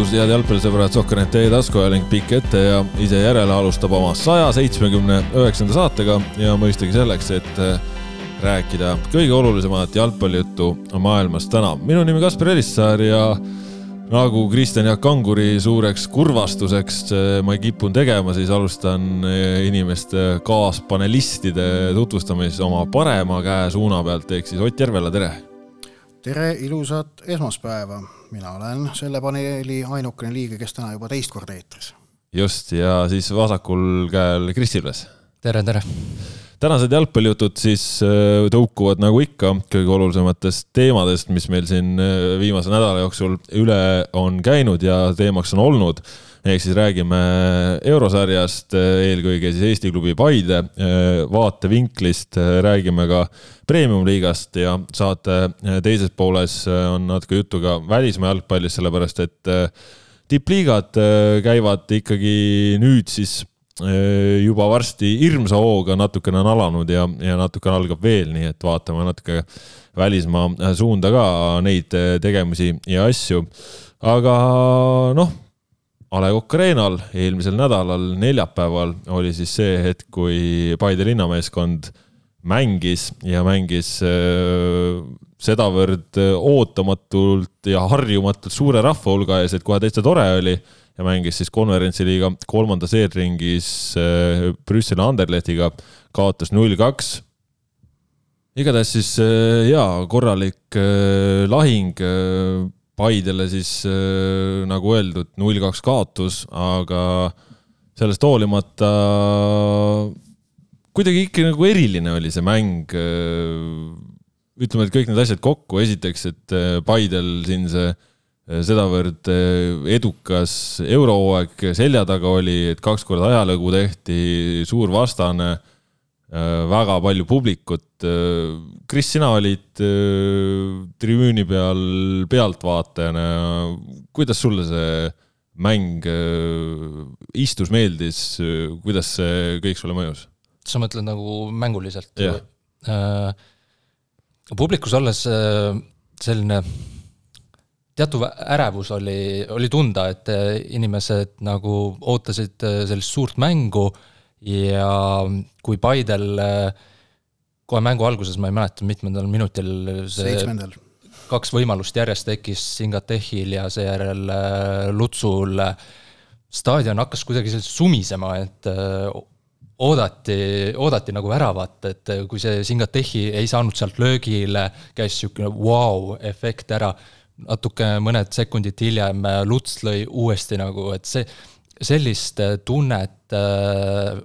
tervitus, head jalgpallisõbrad, Sohkanet teie taskuajaling pikk ette ja ise järele alustab oma saja seitsmekümne üheksanda saatega ja mõistagi selleks, et äh, rääkida kõige olulisemat jalgpallijuttu maailmas täna. minu nimi Kaspar Elissaar ja nagu Kristjan Jaak Kanguri suureks kurvastuseks äh, ma ei kippunud tegema, siis alustan äh, inimeste kaaspanelistide tutvustamises oma parema käe suuna pealt, ehk siis Ott Järvela, tere! tere, ilusat esmaspäeva mina olen selle paneeli ainukene liige, kes täna juba teist korda eetris. just, ja siis vasakul käel Kris Ilves. tere, tere! Tänased jalgpallijutud siis äh, tõukuvad nagu ikka kõige olulisematest teemadest, mis meil siin äh, viimase nädala jooksul üle on käinud ja teemaks on olnud. Ehk siis räägime eurosarjast, eelkõige siis Eesti klubi Paide vaatevinklist, räägime ka premium-liigast ja saate teises pooles on natuke juttu ka välismaa jalgpallist, sellepärast et tippliigad käivad ikkagi nüüd siis juba varsti hirmsa hooga natukene on alanud ja, ja natukene algab veel, nii et vaatame natuke välismaa suunda ka neid tegemisi ja asju. aga noh A Le Coq Arena'l eelmisel nädalal, neljapäeval oli siis see hetk, kui Paide linnameeskond mängis ja mängis sedavõrd ootamatult ja harjumatult suure rahva hulga ees, et kohe täitsa tore oli ja mängis siis konverentsiliiga kolmandas eelringis äh, Brüsseli Anderlechtiga, kaotas null kaks. igatahes siis äh, jaa, korralik lahing Paidele siis äh, nagu öeldud, null kaks kaotus, aga sellest hoolimata kuidagi ikka nagu eriline oli see mäng. Äh, ütleme, et kõik need asjad kokku, esiteks, et äh, Paidel siin see sedavõrd edukas eurohooaeg selja taga oli, et kaks korda ajalõgu tehti, suur vastane Äh, väga palju publikut. Äh, Kris, sina olid äh, tribüüni peal pealtvaatajana. kuidas sulle see mäng istus, meeldis, kuidas see kõik sulle mõjus? sa mõtled nagu mänguliselt? jah. publikus olles selline teatav ärevus oli, oli tunda, et inimesed nagu ootasid sellist suurt mängu ja kui Paidel kohe mängu alguses, ma ei mäleta, mitmendal minutil see seitsmendal. kaks võimalust järjest tekkis Singatehil ja seejärel äh, Lutsul. staadion hakkas kuidagi sellist sumisema, et äh, oodati, oodati nagu väravat, et kui see Singatehi ei saanud sealt löögile, käis niisugune vau-efekt ära, natuke mõned sekundid hiljem Luts lõi uuesti nagu, et see, sellist tunnet äh,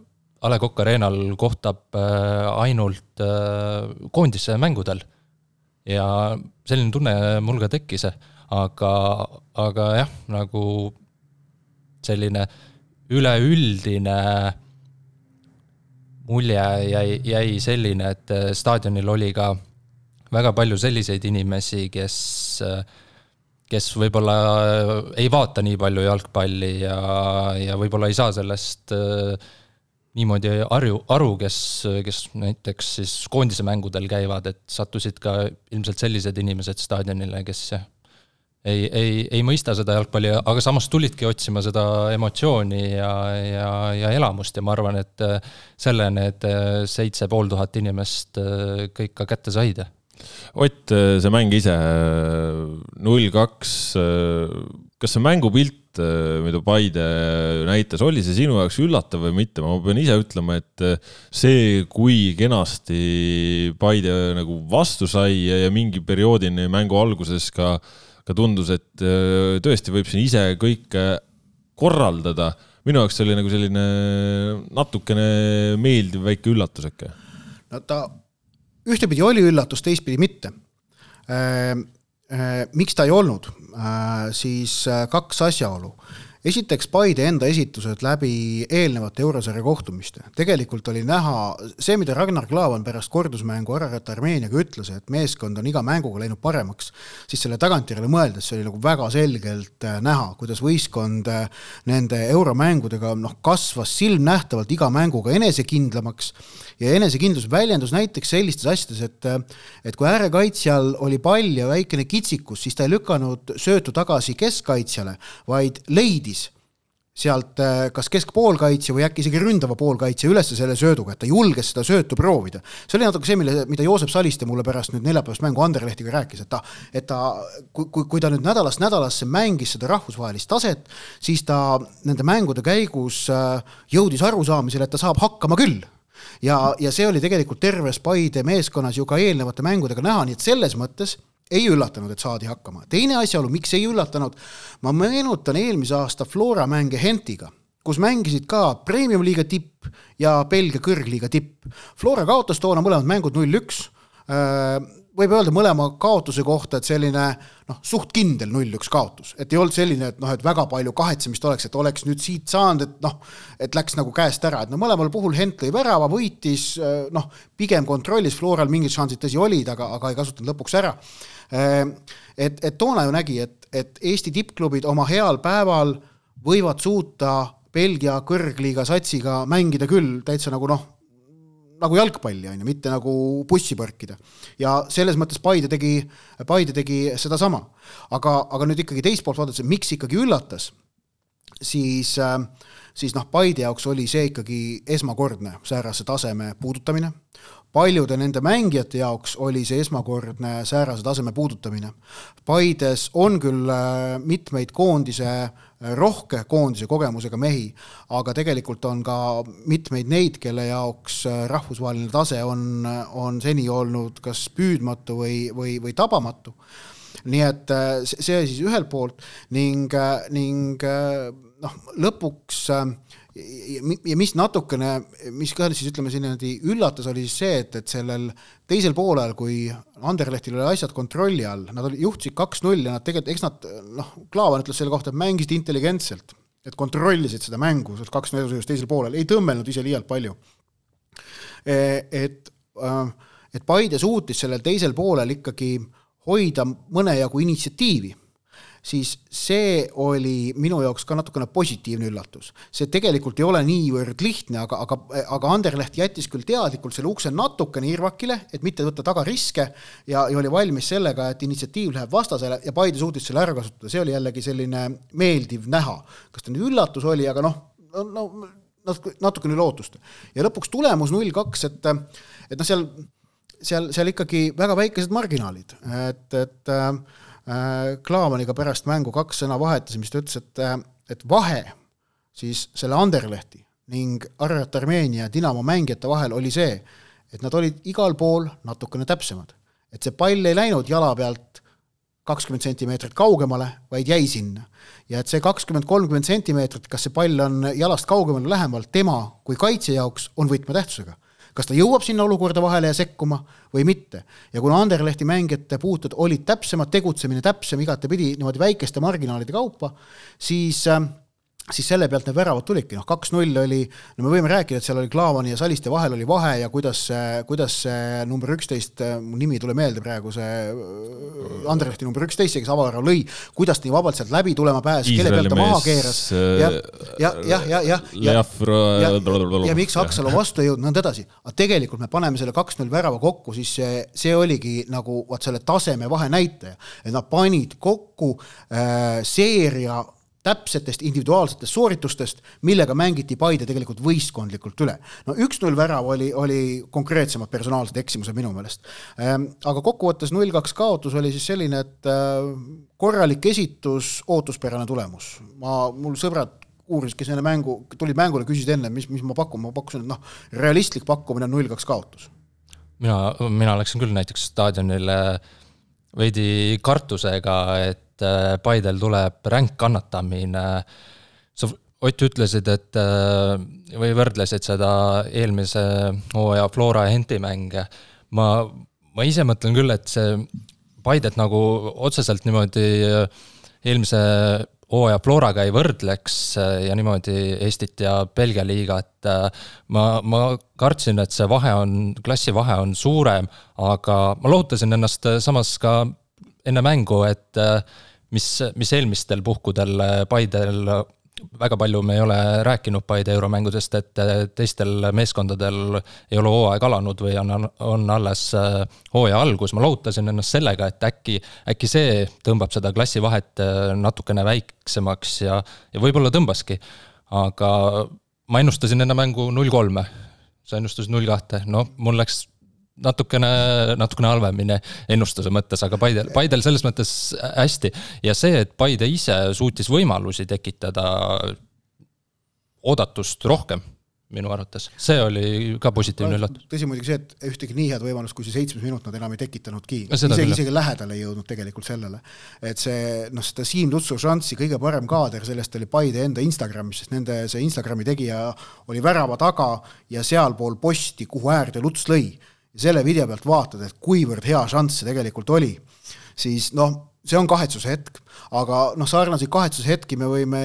A Le Coq Arena'l kohtab äh, ainult äh, koondise mängudel. ja selline tunne mul ka tekkis, aga, aga jah, nagu selline üleüldine mulje jäi, jäi selline, et äh, staadionil oli ka väga palju selliseid inimesi, kes kes võib-olla ei vaata nii palju jalgpalli ja, ja võib-olla ei saa sellest äh, niimoodi harju, aru, kes, kes näiteks siis koondise mängudel käivad, et sattusid ka ilmselt sellised inimesed staadionile, kes ei, ei, ei mõista seda jalgpalli, aga samas tulidki otsima seda emotsiooni ja, ja, ja elamust ja ma arvan, et selle need seitse pool tuhat inimest kõik ka kätte said. Ott, see mäng ise, null kaks, kas see mängupilt Äh, mida Paide näitas, oli see sinu jaoks üllatav või mitte, ma pean ise ütlema, et äh, see, kui kenasti Paide nagu vastu sai ja, ja mingi perioodini mängu alguses ka, ka tundus, et äh, tõesti võib siin ise kõike korraldada. minu jaoks oli nagu selline natukene meeldiv väike üllatus äkki. no ta ühtepidi oli üllatus, teistpidi mitte miks ta ei olnud, siis kaks asjaolu. Esiteks Paide enda esitused läbi eelnevate eurosarja kohtumiste. tegelikult oli näha see, mida Ragnar Klavan pärast kordusmängu Ararat Armeeniaga ütles, et meeskond on iga mänguga läinud paremaks, siis selle tagantjärele mõeldes see oli nagu väga selgelt äh, näha, kuidas võistkond äh, nende euromängudega noh, kasvas silmnähtavalt iga mänguga enesekindlamaks ja enesekindlus väljendus näiteks sellistes asjades, et äh, et kui äärekaitsjal oli pall ja väikene kitsikus, siis ta ei lükanud söötu tagasi keskkaitsjale, vaid leidis sealt äh, kas keskpoolkaitsja või äkki isegi ründava poolkaitsja üles selle sööduga, et ta julges seda söötu proovida. see oli natuke see, mille, mida Joosep Saliste mulle pärast nüüd neljapäevast mängu Anderlehtiga rääkis, et ta, et ta, kui, kui, kui ta nüüd nädalast nädalasse mängis seda rahvusvahelist taset, siis ta nende mängude käigus äh, jõudis arusaamisele, et ta saab hakkama küll ja, ja see oli tegelikult terves Paide meeskonnas ju ka eelnevate mängudega näha, nii et selles mõttes ei üllatanud, et saadi hakkama. teine asjaolu, miks ei üllatanud, ma meenutan eelmise aasta Flora mänge Hentiga, kus mängisid ka premium-liiga tipp ja Belgia kõrgliiga tipp. Flora kaotas toona mõlemad mängud null-üks võib öelda mõlema kaotuse kohta, et selline noh, suht kindel null-üks kaotus, et ei olnud selline, et noh, et väga palju kahetsemist oleks, et oleks nüüd siit saanud, et noh, et läks nagu käest ära, et no mõlemal puhul Hent lõi värava, võitis, noh, pigem kontrollis, Floral mingid šansid tõsi olid, aga, aga ei kasutanud lõpuks ära. et, et toona ju nägi, et, et Eesti tippklubid oma heal päeval võivad suuta Belgia kõrgliiga satsiga mängida küll täitsa nagu noh, nagu jalgpalli, on ju, mitte nagu bussi põrkida. ja selles mõttes Paide tegi, Paide tegi sedasama. aga, aga nüüd ikkagi teist poolt vaadates, miks ikkagi üllatas, siis, siis noh, Paide jaoks oli see ikkagi esmakordne säärase taseme puudutamine, paljude nende mängijate jaoks oli see esmakordne säärase taseme puudutamine. Paides on küll äh, mitmeid koondise, äh, rohke koondise kogemusega mehi, aga tegelikult on ka mitmeid neid, kelle jaoks äh, rahvusvaheline tase on, on seni olnud kas püüdmatu või, või, või tabamatu. nii et see siis ühelt poolt ning, ning noh, lõpuks äh, ja mis natukene, mis ka siis ütleme niimoodi üllatas, oli siis see, et, et sellel teisel poolel, kui Anderlehtil oli asjad kontrolli all, nad olid, juhtisid kaks-null ja nad tegelikult, eks nad noh, Klaavan ütles selle kohta, et mängisid intelligentselt, et kontrollisid seda mängu, sealt kaks-null edusõidus teisel poolel, ei tõmmelnud ise liialt palju. E, et, äh, et Paide suutis sellel teisel poolel ikkagi hoida mõnejagu initsiatiivi siis see oli minu jaoks ka natukene positiivne üllatus. see tegelikult ei ole niivõrd lihtne, aga, aga, aga Anderleht jättis küll teadlikult selle ukse natukene irvakile, et mitte võtta taga riske ja, ja oli valmis sellega, et initsiatiiv läheb vastasele ja Paide suutis selle ära kasutada, see oli jällegi selline meeldiv näha. kas ta nüüd üllatus oli, aga noh, no, no natuke, natukene lootust. ja lõpuks tulemus null kaks, et, et noh, seal, seal, seal ikkagi väga väikesed marginaalid, et, et äh, Äh, Klaavaniga pärast mängu kaks sõna vahetasime, siis ta ütles, et, äh, et vahe siis selle Anderlehti ning Arrat Armeenia Dinamo mängijate vahel oli see, et nad olid igal pool natukene täpsemad. et see pall ei läinud jala pealt kakskümmend sentimeetrit kaugemale, vaid jäi sinna. ja et see kakskümmend, kolmkümmend sentimeetrit, kas see pall on jalast kaugemal või lähemal, tema kui kaitsja jaoks on võtmetähtsusega kas ta jõuab sinna olukorda vahele ja sekkuma või mitte. ja kuna Anderlehti mängijate puutud olid täpsemad, tegutsemine täpsem igatepidi niimoodi väikeste marginaalide kaupa, siis äh, siis selle pealt need väravad tulidki, noh, kaks-null oli, no me võime rääkida, et seal oli Klaavani ja Saliste vahel oli vahe ja kuidas kuidas see number üksteist, mu nimi ei tule meelde praegu, see äh, Anderlehti number üksteist, kes avavärava lõi, kuidas nii vabalt sealt läbi tulema pääses, kelle pealt ta maha keeras. ja, ja, ja, ja, ja, ja, ja, ja miks Aksalu vastu ei jõudnud, nõnda edasi. aga tegelikult me paneme selle kaks-null värava kokku, siis see, see oligi nagu vot selle taseme vahe näitaja, et nad panid kokku äh, seeria täpsetest individuaalsetest sooritustest, millega mängiti Paide tegelikult võistkondlikult üle. no üks-null värav oli, oli konkreetsemad personaalsed eksimused minu meelest. Ehm, aga kokkuvõttes null-kaks kaotus oli siis selline, et äh, korralik esitus, ootuspärane tulemus. ma, mul sõbrad uurisid, kes enne mängu, tulid mängule, küsisid enne, mis, mis ma pakun, ma pakkusin, et noh, realistlik pakkumine on null-kaks kaotus. mina, mina läksin küll näiteks staadionile veidi kartusega, et et äh, Paidel tuleb ränk kannatamine. sa, Ott, ütlesid, et äh, või võrdlesid seda eelmise hooaja Flora ja Henti mänge. ma, ma ise mõtlen küll, et see Paidet nagu otseselt niimoodi äh, eelmise hooaja Floraga ei võrdleks ja niimoodi Eestit ja Belgia liigat, ma, ma kartsin, et see vahe on, klassivahe on suurem, aga ma lohutasin ennast samas ka enne mängu, et mis, mis eelmistel puhkudel Paidel väga palju me ei ole rääkinud Paide euromängudest, et teistel meeskondadel ei ole hooaeg alanud või on, on alles äh, hooaja algus, ma lohutasin ennast sellega, et äkki, äkki see tõmbab seda klassivahet äh, natukene väiksemaks ja, ja võib-olla tõmbaski. aga ma ennustasin enne mängu null kolme, sa ennustasid null kahte, no mul läks natukene, natukene halvemini ennustuse mõttes, aga Paidel, Paidel selles mõttes hästi. ja see, et Paide ise suutis võimalusi tekitada oodatust rohkem minu arvates, see oli ka positiivne üllatus. tõsi muidugi see, et ühtegi nii head võimalust, kui see seitsmes minut nad enam ei tekitanudki, isegi, isegi lähedale ei jõudnud tegelikult sellele. et see, noh, seda Siim Lutsu šanssi kõige parem kaader, sellest oli Paide enda Instagramis, sest nende see Instagrami tegija oli värava taga ja sealpool posti, kuhu äärde Luts lõi ja selle video pealt vaatad, et kuivõrd hea šanss see tegelikult oli, siis noh, see on kahetsuse hetk, aga noh, sarnaseid kahetsuse hetki me võime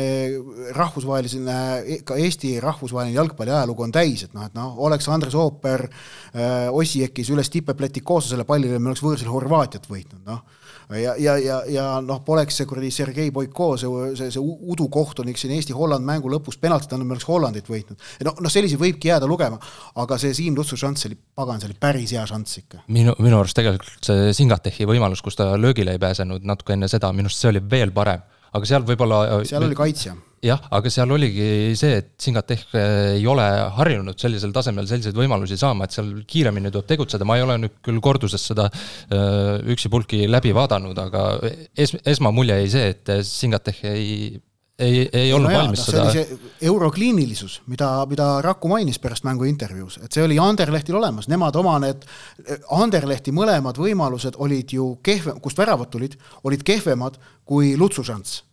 rahvusvahelisena, ka Eesti rahvusvaheline jalgpalli ajalugu on täis, et noh, et noh, oleks Andres Ooper äh, Ossiekis üles tipepleti koos selle pallile, me oleks võõrsil Horvaatiat võitnud, noh ja, ja, ja, ja noh, poleks see kuradi Sergei Boiko, see, see, see udukohtunik siin Eesti-Holland mängu lõpus penaltit andnud, me oleks Hollandit võitnud. no, noh, selliseid võibki jääda lugema, aga see Siim Lutsu šanss oli, pagan, see oli päris hea šanss ikka. minu, minu arust tegelikult see Singatehi võimalus, kus ta löögile ei pääsenud natuke enne seda, minu arust see oli veel parem aga seal võib-olla. seal oli kaitsja jah, aga seal oligi see, et Singatech eh, ei ole harjunud sellisel tasemel selliseid võimalusi saama, et seal kiiremini tuleb tegutseda, ma ei ole nüüd küll korduses seda eh, üksipulki läbi vaadanud, aga es-, esmamulje jäi see, et Singatech ei ei, ei olnud no jaa, valmis seda. eurokliinilisus, mida, mida Raku mainis pärast mängu intervjuus, et see oli Anderlehtil olemas, nemad oma need, Anderlehti mõlemad võimalused olid ju kehvem, kust väravad tulid, olid kehvemad kui Lutsu šanss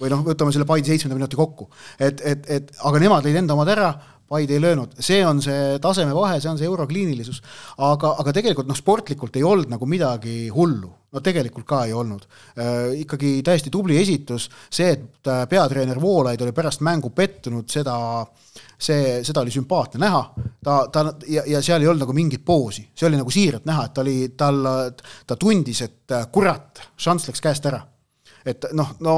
või noh, võtame selle Paide seitsmenda minuti kokku. et, et, et aga nemad lõid enda omad ära, Paide ei löönud, see on see tasemevahe, see on see eurokliinilisus. aga, aga tegelikult noh, sportlikult ei olnud nagu midagi hullu, no tegelikult ka ei olnud äh,. ikkagi täiesti tubli esitus, see, et äh, peatreener Voolaid oli pärast mängu pettunud, seda see, seda oli sümpaatne näha, ta, ta ja, ja seal ei olnud nagu mingit poosi, see oli nagu siiralt näha, et ta oli, tal, ta tundis, et äh, kurat, šanss läks käest ära et noh, no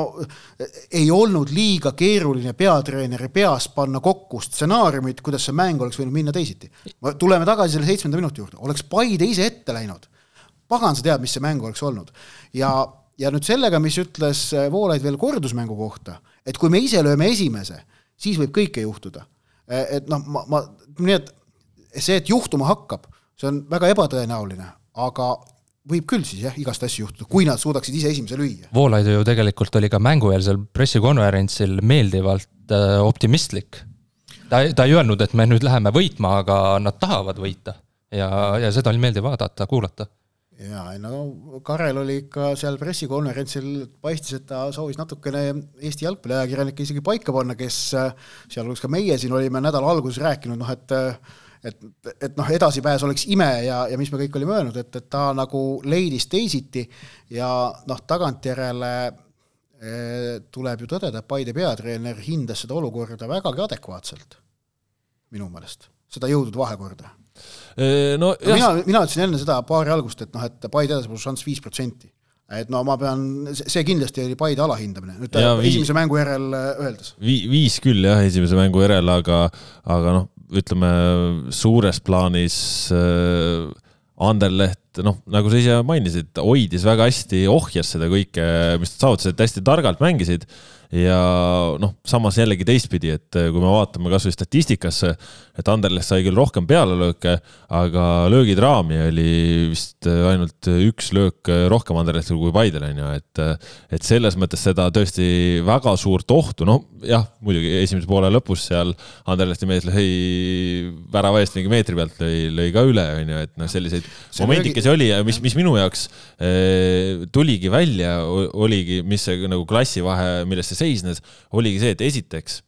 ei olnud liiga keeruline peatreeneri peas panna kokku stsenaariumit, kuidas see mäng oleks võinud minna teisiti. tuleme tagasi selle seitsmenda minuti juurde, oleks Paide ise ette läinud, pagan sa tead, mis see mäng oleks olnud. ja, ja nüüd sellega, mis ütles Voolaid veel kordusmängu kohta, et kui me ise lööme esimese, siis võib kõike juhtuda. et noh, ma, ma, nii et see, et juhtuma hakkab, see on väga ebatõenäoline, aga võib küll siis jah, igast asju juhtuda, kui nad suudaksid ise esimese lüüa. Voolaid ju tegelikult oli ka mängueelsel pressikonverentsil meeldivalt äh, optimistlik. ta, ta ei öelnud, et me nüüd läheme võitma, aga nad tahavad võita ja, ja seda oli meeldiv vaadata, kuulata. ja no Karel oli ikka seal pressikonverentsil, paistis, et ta soovis natukene Eesti jalgpalliajakirjanikke isegi paika panna, kes äh, sealhulgas ka meie siin olime nädala alguses rääkinud, noh et äh, et, et noh, edasipääs oleks ime ja, ja mis me kõik olime öelnud, et, et ta nagu leidis teisiti ja noh, tagantjärele eh, tuleb ju tõdeda, et Paide peatreener hindas seda olukorda vägagi adekvaatselt, minu meelest, seda jõudude vahekorda. no, no mina, mina ütlesin enne seda paari algust, et noh, et Paide edasipääsu šanss viis protsenti et no ma pean, see kindlasti oli Paide alahindamine, nüüd ja, esimese mängu järel äh, öeldes Vi,. viis küll jah, esimese mängu järel, aga, aga noh, ütleme suures plaanis äh, Anderleht, noh, nagu sa ise mainisid, hoidis väga hästi, ohjas seda kõike, mis nad saavutasid, hästi targalt mängisid ja noh, samas jällegi teistpidi, et kui me vaatame kasvõi statistikasse, et Anderleht sai küll rohkem pealelööke, aga löögid raami oli vist ainult üks löök rohkem Anderlehtil kui Paidel on ju, et, et selles mõttes seda tõesti väga suurt ohtu, noh jah, muidugi esimese poole lõpus seal Anderlehti mees lõi värava eest mingi meetri pealt lõi, lõi ka üle, on ju, et noh, selliseid momendikesi löögi... oli ja mis, mis minu jaoks eh, tuligi välja, oligi, mis see nagu klassivahe, milles see seisnes, oligi see, et esiteks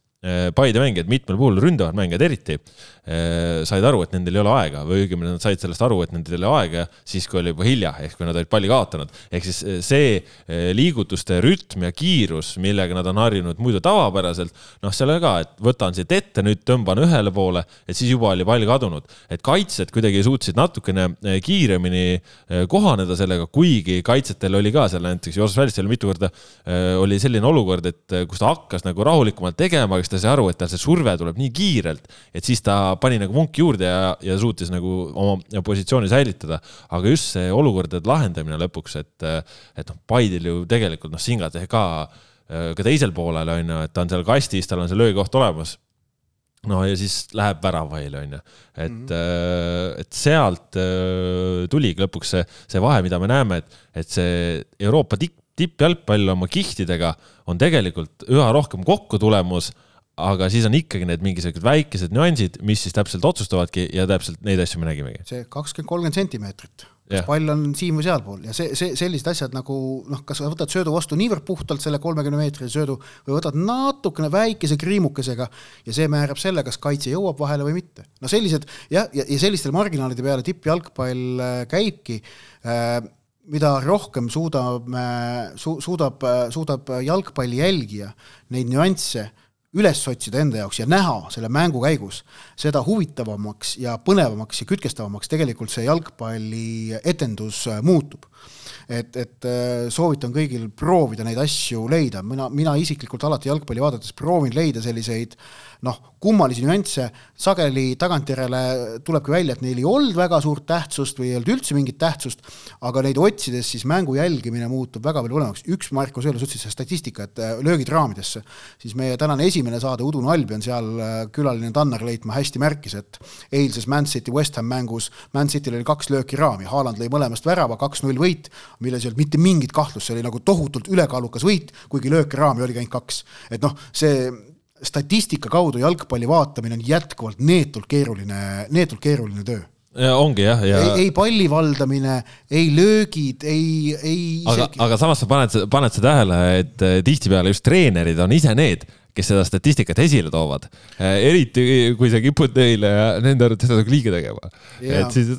Paide mängijad, mitmel puhul ründavad mängijad eriti, said aru, et nendel ei ole aega või õigemini nad said sellest aru, et nendel ei ole aega siis, kui oli juba hilja, ehk kui nad olid palli kaotanud. ehk siis see liigutuste rütm ja kiirus, millega nad on harjunud muidu tavapäraselt, noh, seal oli ka, et võtan siit ette, nüüd tõmban ühele poole, et siis juba oli pall kadunud. et kaitsjad kuidagi suutsid natukene kiiremini kohaneda sellega, kuigi kaitsjatel oli ka seal näiteks Joosep Välistel mitu korda oli selline olukord, et kus ta hakkas nagu rahulikumalt tegema, aga siis ta sai aru, et tal see surve tuleb nii kiirelt, et siis ta pani nagu vunki juurde ja, ja suutis nagu oma positsiooni säilitada. aga just see olukordade lahendamine lõpuks, et, et noh, Paidil ju tegelikult noh, Singad ka, ka teisel poolel on ju, et ta on seal kastis, tal on see löögikoht olemas no ja siis läheb väravaile, on ju. et mm, -hmm. et sealt tuligi lõpuks see, see vahe, mida me näeme, et, et see Euroopa tipp, tippjalgpall oma kihtidega on tegelikult üha rohkem kokkutulemus aga siis on ikkagi need mingisugused väikesed nüansid, mis siis täpselt otsustavadki ja täpselt neid asju me nägimegi. see kakskümmend, kolmkümmend sentimeetrit, kas yeah. pall on siin või sealpool ja see, see, sellised asjad nagu noh, kas sa võtad söödu vastu niivõrd puhtalt selle kolmekümne meetrise söödu või võtad natukene väikese kriimukesega ja see määrab selle, kas kaitse jõuab vahele või mitte. no sellised jah, ja, ja, sellistele marginaalide peale tippjalgpall äh, käibki äh, mida rohkem suudame su,, suudab, suudab jalgpalli jälgija neid nüansse üles otsida enda jaoks ja näha selle mängu käigus, seda huvitavamaks ja põnevamaks ja kütkestavamaks tegelikult see jalgpalli etendus äh, muutub. et, et äh, soovitan kõigil proovida neid asju leida, mina, mina isiklikult alati jalgpalli vaadates proovin leida selliseid äh, noh, kummalisi nüansse, sageli tagantjärele tulebki välja, et neil ei olnud väga suurt tähtsust või ei olnud üldse mingit tähtsust, aga neid otsides siis mängu jälgimine muutub väga palju olemaks. üks Marko Sõelus ütles seda statistika, et äh, löögid raamidesse, siis meie tänane esimene saade, Udune Albion, seal äh, külaline Tannar Leitmaa hästi märkis, et eilses Man City West Ham mängus Man Cityl oli kaks lööki raami, Haaland lõi mõlemast värava, kaks-null võit, milles ei olnud mitte mingit kahtlust, see oli nagu tohutult ülekaalukas võit, kuigi lööki raami oligi ainult kaks. et noh, see statistika kaudu jalgpalli vaatamine on jätkuvalt neetult keeruline, neetult keeruline töö ja ongi jah, ja ei, palli valdamine, ei löögid, ei, ei aga, aga samas sa paned, paned sa tähele, et eh, tihtipeale just treenerid on ise need, kes seda statistikat esile toovad. Eh, eriti kui sa kipud neile nende arvates seda liiga tegema. et siis,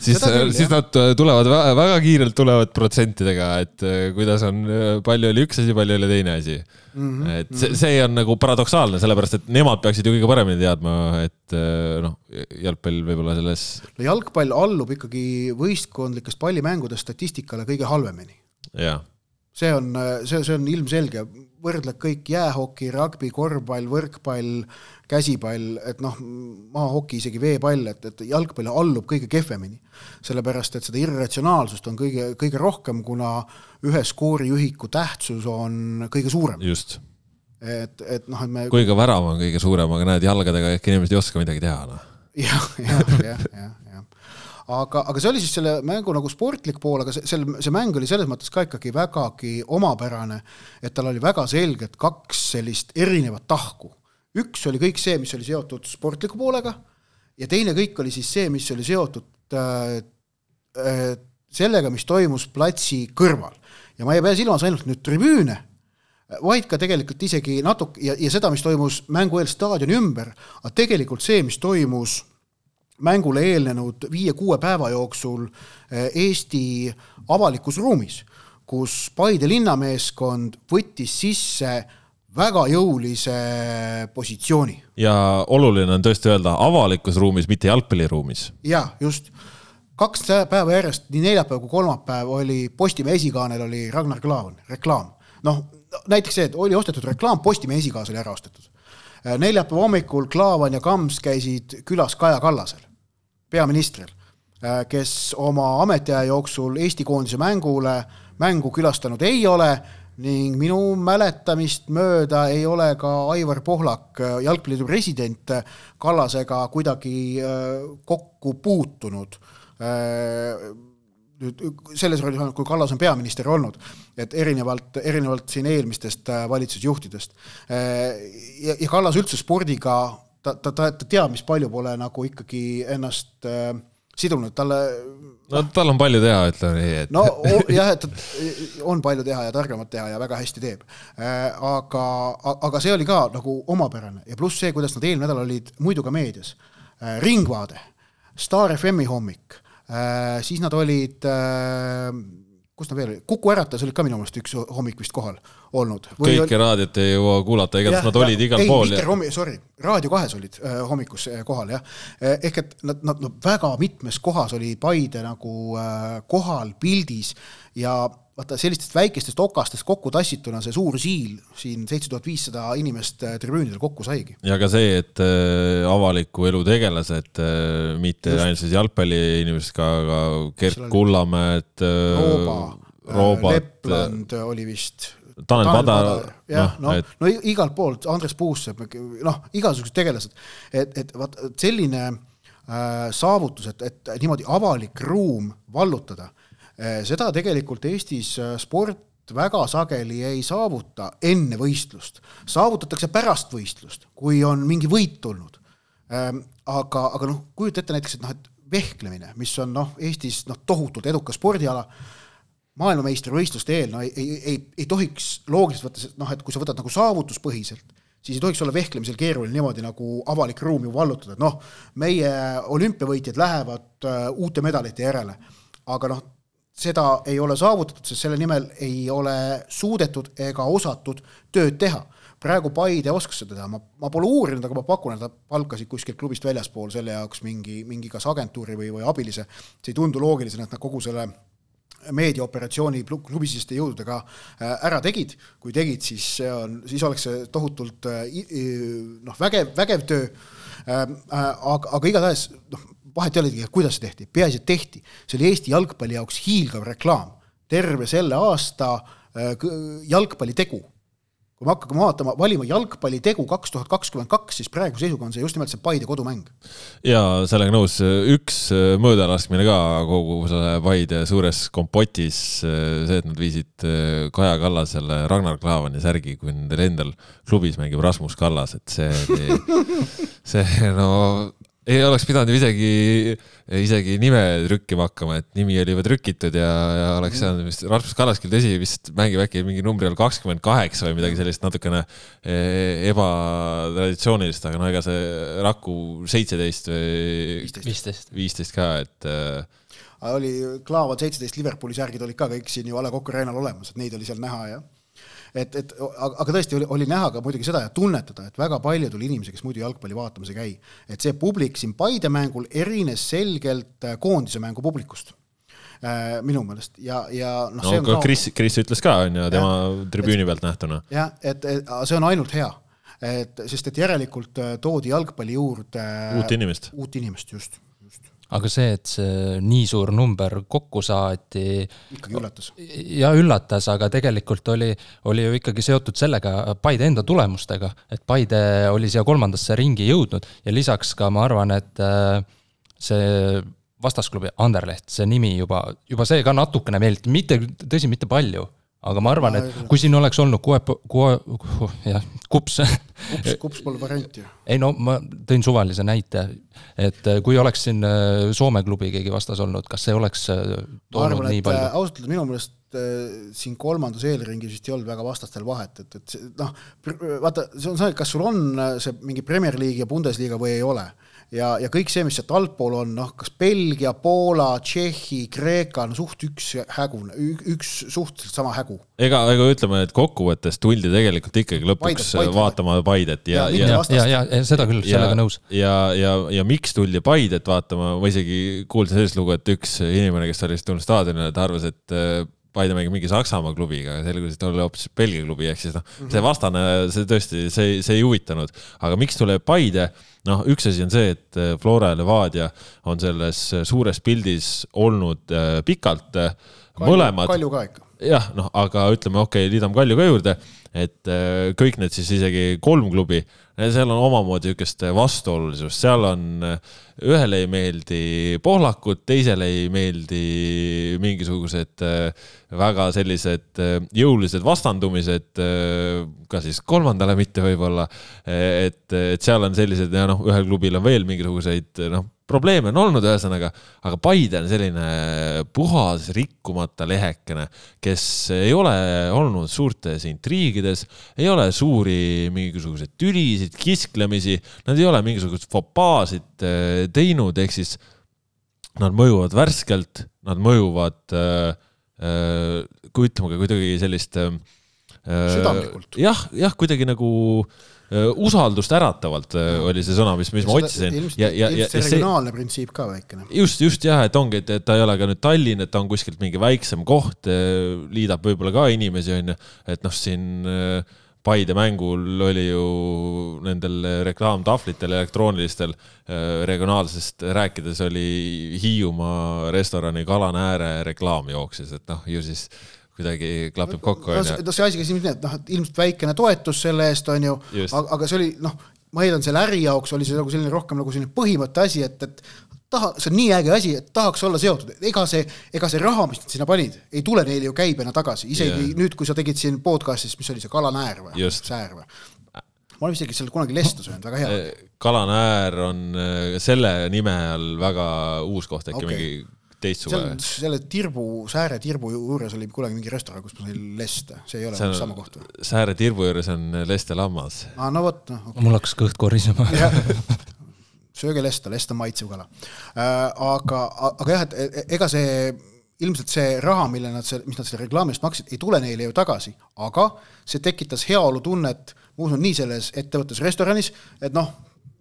siis, siis nad tulevad väga, väga kiirelt tulevad protsentidega, et äh, kuidas on, äh, palju oli üks asi, palju oli teine asi mm. -hmm. et see, see on nagu paradoksaalne, sellepärast et nemad peaksid ju kõige paremini teadma, et äh, noh, jalgpall võib-olla selles. jalgpall allub ikkagi võistkondlikest pallimängudest statistikale kõige halvemini. see on, see, see on ilmselge, võrdled kõik jäähoki, rugby, korvpall, võrkpall, käsipall, et noh, maahoki, isegi veepall, et, et jalgpall allub kõige kehvemini. sellepärast, et seda irratsionaalsust on kõige, kõige rohkem, kuna ühe skooriühiku tähtsus on kõige suurem. just. et, et noh, et me kui ka värav on kõige suurem, aga näed, jalgadega ehk inimesed ei oska midagi teha, noh. jah, jah, jah, jah aga, aga see oli siis selle mängu nagu sportlik pool, aga see, selle, see mäng oli selles mõttes ka ikkagi vägagi omapärane, et tal oli väga selgelt kaks sellist erinevat tahku. üks oli kõik see, mis oli seotud sportliku poolega ja teine kõik oli siis see, mis oli seotud äh, äh, sellega, mis toimus platsi kõrval. ja ma ei pea silmas ainult nüüd tribüüne, vaid ka tegelikult isegi natuke ja, ja seda, mis toimus mängu eel staadioni ümber, aga tegelikult see, mis toimus mängule eelnenud viie-kuue päeva jooksul eh, Eesti avalikus ruumis, kus Paide linnameeskond võttis sisse väga jõulise positsiooni. ja oluline on tõesti öelda avalikus ruumis, mitte jalgpalliruumis. jaa, just. kaks päeva järjest, nii neljapäev kui kolmapäev oli Postimehe esikaanel oli Ragnar Klavan, reklaam. noh, näiteks see, et oli ostetud reklaam, Postimehe esikaas oli ära ostetud neljapäeva hommikul Klaavan ja Kams käisid külas Kaja Kallasel, peaministril, äh, kes oma ametiaja jooksul Eesti koondise mängule, mängu külastanud ei ole ning minu mäletamist mööda ei ole ka Aivar Pohlak, äh, jalgpalliliidu president, Kallasega kuidagi kokku puutunud selles rollis olnud, kui Kallas on peaminister olnud, et erinevalt, erinevalt siin eelmistest äh, valitsusjuhtidest. Äh, ja, ja Kallas üldse spordiga, ta, ta, ta, ta teab, mis palju pole nagu ikkagi ennast äh, sidunud, talle no tal on palju teha, ütleme nii, et. no jah, et on palju teha ja targemat teha ja väga hästi teeb. Äh, aga, aga see oli ka nagu omapärane ja pluss see, kuidas nad eelmine nädal olid muidu ka meedias. Ringvaade, Star FM-i hommik, siis nad olid kus nad veel olid, Kuku Äratas olid ka minu meelest üks hommik vist kohal olnud. kõike oli... raadiot ei jõua kuulata, igatahes nad olid igal ei, pool. Viker Hommi, sorry, Raadio kahes olid äh, hommikus äh, kohal jah eh,. ehk et nad, nad no, väga mitmes kohas oli Paide nagu äh, kohal pildis ja vaata sellistest väikestest okastest kokku tassituna see suur siil siin seitse tuhat viissada inimest äh, tribüünidel kokku saigi. ja ka see, et äh, avaliku elu tegelased äh,, mitte ainult siis jalgpalliinimesed, ka, ka Gert Kullamäed. Rooba äh,, Lepland oli vist. Tanel Padar. jah, noh, no, et... no igalt poolt, Andres Puussepp, noh, igasugused tegelased, et, et vaat selline äh, saavutus, et, et niimoodi avalik ruum vallutada seda tegelikult Eestis eh, sport väga sageli ei saavuta enne võistlust, saavutatakse pärast võistlust, kui on mingi võit tulnud. Ehm, aga, aga noh, kujuta ette näiteks, et noh, et vehklemine, mis on noh, Eestis noh, tohutult edukas spordiala, maailmameistrivõistluste eel, no ei, ei, ei, ei tohiks loogiliselt võttes, noh, et kui sa võtad nagu saavutuspõhiselt, siis ei tohiks olla vehklemisel keeruline niimoodi nagu avalik ruum ju vallutada, et noh, meie olümpiavõitjad lähevad uh, uute medalite järele, aga noh, seda ei ole saavutatud, sest selle nimel ei ole suudetud ega osatud tööd teha. praegu Paide oskas seda teha, ma, ma pole uurinud, aga ma pakun, et nad palkasid kuskilt klubist väljaspool selle jaoks mingi, mingi kas agentuuri või, või abilise. see ei tundu loogilisena, et nad kogu selle meediaoperatsiooni klubisiste jõududega äh, ära tegid, kui tegid, siis see on, siis oleks see tohutult äh, noh, vägev, vägev töö. Äh, aga, aga igatahes noh, vahet ei olegi, kuidas see tehti, peaasi, et tehti. see oli Eesti jalgpalli jaoks hiilgav reklaam. terve selle aasta äh, jalgpallitegu. kui me hakkame vaatama, valima jalgpallitegu kaks tuhat kakskümmend kaks, siis praeguse seisuga on see just nimelt see Paide kodumäng. ja sellega nõus, üks äh, möödalaskmine ka kogu selle Paide suures kompotis, äh, see, et nad viisid Kaja Kallasele Ragnar Klavani särgi, kui nendel endal klubis mängib Rasmus Kallas, et see oli, see no ei oleks pidanud ju isegi, isegi nime trükkima hakkama, et nimi oli juba trükitud ja, ja oleks saanud vist, Rasmus Kallaskil tõsi, vist mängib äkki mingi numbri all kakskümmend kaheksa või midagi sellist natukene e, ebatraditsioonilist, aga no ega see Raku seitseteist või viisteist, ka, et oli Klaavad seitseteist Liverpooli särgid olid ka kõik siin ju A Le Coq Arena'l olemas, et neid oli seal näha ja et, et aga tõesti oli, oli näha ka muidugi seda ja tunnetada, et väga palju tuli inimesi, kes muidu jalgpalli vaatamas ei käi. et see publik siin Paide mängul erines selgelt äh, koondise mängu publikust äh, minu meelest ja, ja noh. no aga Kris, Kris ütles ka, on ju, tema ja, tribüüni pealt nähtuna. jah, et, et see on ainult hea, et sest et järelikult äh, toodi jalgpalli juurde uut inimest, uut inimest just aga see, et see nii suur number kokku saati. ikkagi üllatas. ja üllatas, aga tegelikult oli, oli ju ikkagi seotud sellega Paide enda tulemustega, et Paide oli siia kolmandasse ringi jõudnud ja lisaks ka ma arvan, et äh, see vastasklubi Anderleht, see nimi juba, juba see ka natukene meelditab, mitte, tõsi, mitte palju aga ma arvan, et kui siin oleks olnud koe, koe, jah, kups. kups, kups pole varianti ei no ma tõin suvalise näite, et äh, kui oleks siin äh, Soome klubi keegi vastas olnud, kas see oleks äh, toonud nii palju? ausalt öelda minu meelest siin kolmandas eelringis vist ei olnud väga vastastel vahet, et, et noh, vaata, see on see, kas sul on see mingi Premier League ja Bundesliga või ei ole ja, ja kõik see, mis sealt altpool on, noh, kas Belgia, Poola, Tšehhi, Kreeka, no suht üks hägu, üks suhteliselt sama hägu. ega, ega ütleme, et kokkuvõttes tuldi tegelikult ikkagi lõpuks Paidet, Paidet, vaatama Paidet ja, ja, ja, ja, ja, ja seda küll, sellega nõus. ja, ja, ja miks tuldi Paidet vaatama, ma isegi kuulsin sellist lugu, et üks inimene, kes oli tulnud staadionile, ta arvas, et äh, Paide mängib mingi Saksamaa klubiga, selgus, et oli hoopis Belgia klubi, ehk siis noh -hmm., see vastane, see tõesti, see, see ei huvitanud. aga miks tuleb Paide? noh, üks asi on see, et äh, Flora ja Levadia on selles äh, suures pildis olnud äh, pikalt, mõlemad. Kalju ka ikka. Jah, noh, aga ütleme, okei okay,, liidame Kalju ka juurde, et kõik need siis isegi kolm klubi seal on omamoodi niisugust vastuolulisust, seal on, ühele ei meeldi pohlakud, teisele ei meeldi mingisugused äh, väga sellised äh, jõulised vastandumised, äh, ka siis kolmandale mitte võib-olla. et, et seal on sellised ja noh, ühel klubil on veel mingisuguseid noh, probleeme on olnud, ühesõnaga, aga Paide on selline puhas rikkumata lehekene, kes ei ole olnud suurtes intriigides, ei ole suuri mingisuguseid tülisid, kisklemisi, nad ei ole mingisuguseid fopaasid äh, teinud, ehk siis nad mõjuvad värskelt, nad mõjuvad äh, äh, kui ütleme ka kuidagi sellist äh, südamlikult. jah, jah, kuidagi nagu äh, Äh, usaldust äratavalt äh, oli see sõna, mis, mis ma otsisin. ja, ja, ja see regionaalne see, printsiip ka väikene. just, just jah, et ongi, et, et ta ei ole ka nüüd Tallinn, et ta on kuskilt mingi väiksem koht, äh, liidab võib-olla ka inimesi, on ju, et noh, siin Paide mängul oli ju nendel reklaamtahvlitel elektroonilistel regionaalsest rääkides oli Hiiumaa restorani Kalanääre reklaam jooksis, et noh, ju siis kuidagi klapib kokku, on ju. no see asi käis ilmselt nii, et noh, et ilmselt väikene toetus selle eest, on ju, aga, see oli noh, ma eeldan, selle äri jaoks oli see nagu selline rohkem nagu selline põhimõtte asi, et, et taha, see on nii äge asi, et tahaks olla seotud, ega see, ega see raha, mis nad sinna panid, ei tule neile ju käibena tagasi, isegi yeah. nüüd, kui sa tegid siin podcast'is, mis oli see kalanäär või, säär või? ma olen isegi seal kunagi lesta söönud, väga hea. Kalanäär on eh, selle nime all väga uus koht, äkki okay. mingi teistsugune. selle tirbu, Sääre tirbu juures oli kunagi mingi restoran, kus ma sõin leste, see ei ole see on, sama koht või? Sääre tirbu juures on leste lammas. aa, no vot, noh okay.. mul hakkas kõht korisema sööge lesta, lest on maitsev kala äh,. aga, aga jah, et e, ega see ilmselt see raha, mille nad seal, mis nad selle reklaami eest maksid, ei tule neile ju tagasi, aga see tekitas heaolutunnet, ma usun, nii selles ettevõttes, restoranis, et noh,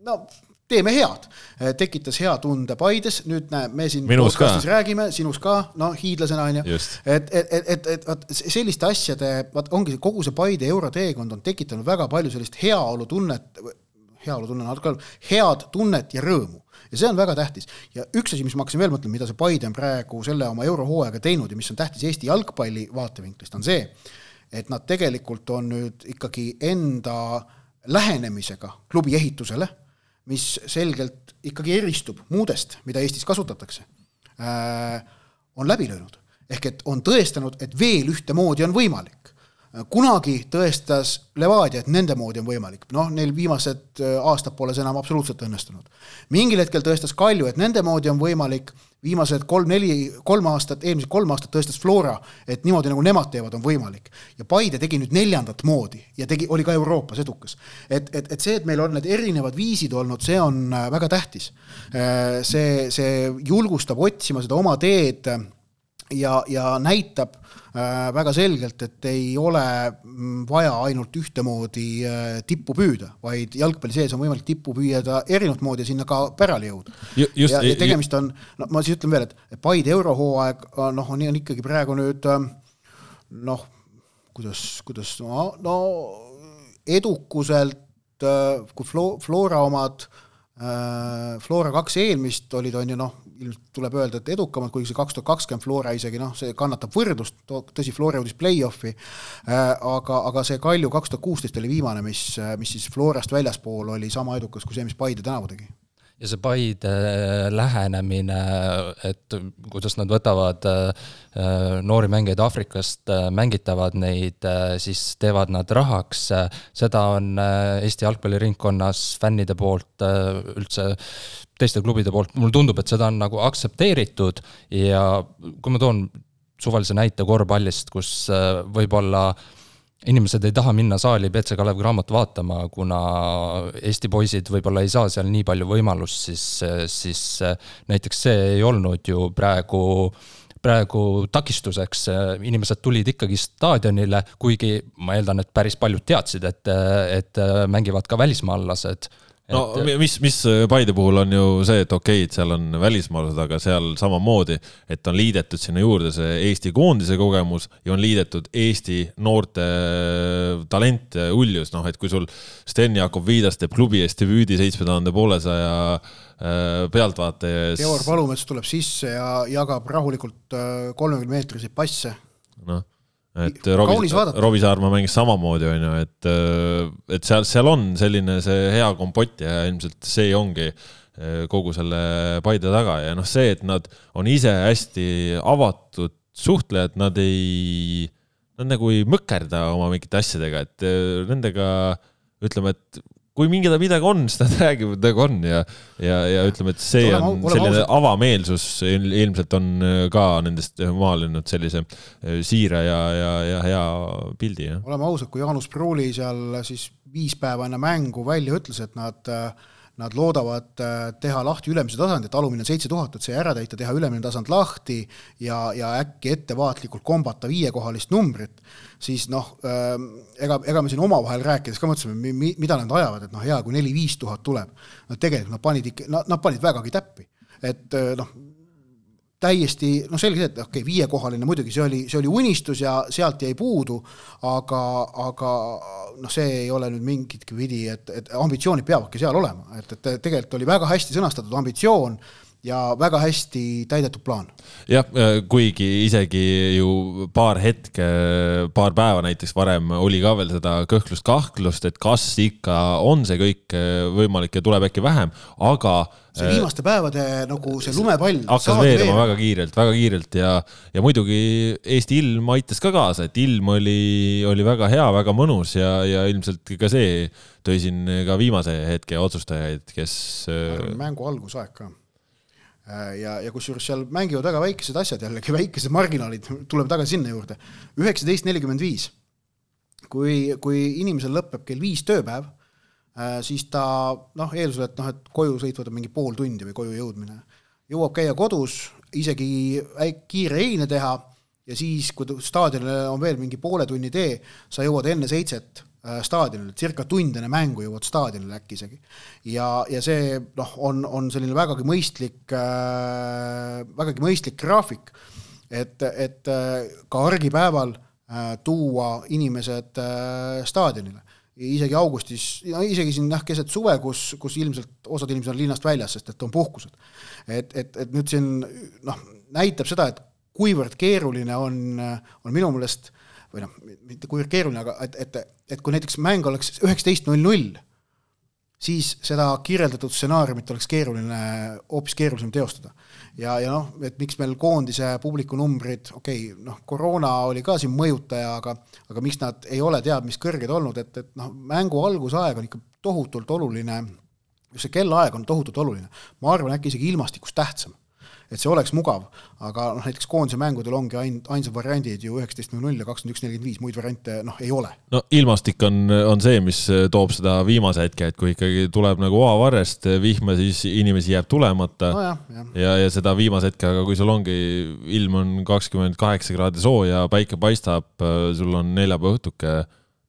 no teeme head, äh, tekitas hea tunde Paides, nüüd näe, me siin Minus podcastis ka. räägime, sinus ka, no hiidlasena on ju, et, et, et, et, et vot selliste asjade, vaat ongi kogu see Paide euroteekond on tekitanud väga palju sellist heaolutunnet, heaolutunne natuke, head tunnet ja rõõmu. Ja see on väga tähtis. ja üks asi, mis ma hakkasin veel mõtlema, mida see Paide on praegu selle oma eurohooajaga teinud ja mis on tähtis Eesti jalgpalli vaatevinklist, on see, et nad tegelikult on nüüd ikkagi enda lähenemisega klubi ehitusele mis selgelt ikkagi eristub muudest, mida Eestis kasutatakse, äh, on läbi löönud. ehk et on tõestanud, et veel ühtemoodi on võimalik kunagi tõestas Levadia, et nende moodi on võimalik, noh, neil viimased äh, aastad pole see enam absoluutselt õnnestunud. mingil hetkel tõestas Kalju, et nende moodi on võimalik, viimased kolm-neli, kolm aastat, eelmised kolm aastat tõestas Flora, et niimoodi, nagu nemad teevad, on võimalik. ja Paide tegi nüüd neljandat moodi ja tegi, oli ka Euroopas edukas. et, et, et see, et meil on need erinevad viisid olnud, see on äh, väga tähtis. Äh, see, see julgustab otsima seda oma teed ja, ja näitab äh, väga selgelt, et ei ole mm, vaja ainult ühtemoodi äh, tippu püüda, vaid jalgpalli sees on võimalik tippu püüda erinevat moodi ja sinna ka pärale jõuda. ja, ja tegemist on, no ma siis ütlen veel, et Paide eurohooaeg noh, on, ikkagi praegu nüüd noh, kuidas, kuidas no, no edukuselt, äh, kui Flo-, Flora omad, Flora kaks eelmist olid, on ju noh, ilmselt tuleb öelda, et edukamad, kuigi see kaks tuhat kakskümmend Flora isegi noh, see kannatab võrdlust, tõsi, Flora jõudis play-off'i, äh, aga, aga see Kalju kaks tuhat kuusteist oli viimane, mis, mis siis Florast väljaspool oli sama edukas kui see, mis Paide tänavu tegi ja see Paide lähenemine, et kuidas nad võtavad äh, noori mängijaid Aafrikast, äh, mängitavad neid, siis teevad nad rahaks, seda on Eesti jalgpalliringkonnas fännide poolt üldse teiste klubide poolt, mulle tundub, et seda on nagu aktsepteeritud ja kui ma toon suvalise näite korvpallist, kus äh, võib-olla inimesed ei taha minna saali BC Kalev Cramot vaatama, kuna Eesti poisid võib-olla ei saa seal nii palju võimalust, siis, siis äh, näiteks see ei olnud ju praegu praegu takistuseks, inimesed tulid ikkagi staadionile, kuigi ma eeldan, et päris paljud teadsid, et, et mängivad ka välismaalased no et... mis, mis Paide puhul on ju see, et okei okay,, et seal on välismaalased, aga seal samamoodi, et on liidetud sinna juurde see Eesti koondise kogemus ja on liidetud Eesti noorte talent ja uljus, noh, et kui sul Sten Jakob Viidas teeb klubi eest debüüdi seitsme tuhande poolesaja äh, pealtvaataja ees. Georg Palumets tuleb sisse ja jagab rahulikult äh, kolmekümne meetriseid passe. noh et Rovi, Rovi Saarma mängis samamoodi, on ju, et, äh, et seal, seal on selline see hea kompott ja ilmselt see ongi äh, kogu selle Paide taga. Ja noh, see, et nad on ise hästi avatud suhtlejad, nad ei, nad nagu ei mõkerda oma mingite asjadega, et äh, nendega ütleme, et kui mingi midagi on, siis nad räägivad nagu on ja, ja, ja ütleme, et see olema, on selline ausalt. avameelsus ilmselt on ka nendest maalinud sellise siire ja, ja, ja hea pildi. oleme ausad, kui Jaanus Pruuli seal siis viis päeva enne mängu välja ütles, et nad äh, Nad loodavad äh, teha lahti ülemise tasandi, et alumine on seitse tuhat, et see ära täita, teha ülemine tasand lahti ja, ja äkki ettevaatlikult kombata viiekohalist numbrit, siis noh, ähm, ega, ega me siin omavahel rääkides ka mõtlesime, mida nad ajavad, et noh, hea, kui neli-viis tuhat tuleb. no tegelikult nad panid ikka, nad panid vägagi täppi. et äh, noh, täiesti noh, selge see, et okei okay,, viiekohaline muidugi see oli, see oli unistus ja sealt jäi puudu, aga, aga noh, see ei ole nüüd mingitki pidi, et, et ambitsioonid peavadki seal olema, et, et tegelikult oli väga hästi sõnastatud ambitsioon ja väga hästi täidetud plaan. jah, kuigi isegi ju paar hetke, paar päeva näiteks varem oli ka veel seda kõhklust-kahtlust, et kas ikka on see kõik võimalik ja tuleb äkki vähem, aga see äh, viimaste päevade nagu see lumepall. hakkas veerema väga kiirelt, väga kiirelt ja, ja muidugi Eesti ilm aitas ka kaasa, et ilm oli, oli väga hea, väga mõnus ja, ja ilmselt ka see tõi siin ka viimase hetke otsustajaid, kes. mängu algusaeg ka Äh, ja, ja kusjuures seal mängivad väga väikesed asjad jällegi, väikesed marginaalid, tuleme tagasi sinna juurde. üheksateist nelikümmend viis. kui, kui inimesel lõpeb kell viis tööpäev, äh, siis ta noh, eeldusel, et noh, et koju sõit võtab mingi pool tundi või koju jõudmine, jõuab käia kodus, isegi kiire eine teha ja siis, kui staadionile on veel mingi poole tunni tee, sa jõuad enne seitset Äh, staadionile, circa tund enne mängu jõuad staadionile äkki isegi. ja, ja see noh, on, on selline vägagi mõistlik äh,, vägagi mõistlik graafik, et, et äh, ka argipäeval äh, tuua inimesed äh, staadionile isegi augustis, isegi siin jah, keset suve, kus, kus ilmselt osad inimesed on linnast väljas, sest et on puhkused. et, et, et nüüd siin noh, näitab seda, et kuivõrd keeruline on, on minu meelest või noh, mitte kuivõrd keeruline, aga et, et, et kui näiteks mäng oleks üheksateist null null, siis seda kirjeldatud stsenaariumit oleks keeruline, hoopis keerulisem teostada. ja, ja noh, et miks meil koondise publiku numbrid, okei okay,, noh, koroona oli ka siin mõjutaja, aga aga miks nad ei ole teab mis kõrged olnud, et, et noh, mängu algusaeg on ikka tohutult oluline, just see kellaaeg on tohutult oluline. ma arvan, äkki isegi ilmastikust tähtsam et see oleks mugav, aga noh, näiteks koondise mängudel ongi ainult, ainsad variandid ju üheksateist null null ja kakskümmend üks nelikümmend viis, muid variante noh, ei ole. no ilmastik on, on see, mis toob seda viimase hetke, et kui ikkagi tuleb nagu oavarrest vihma, siis inimesi jääb tulemata no. Ja, ja, ja, seda viimase hetke, aga kui sul ongi, ilm on kakskümmend kaheksa kraadi sooja, päike paistab, sul on neljapäeva õhtuke,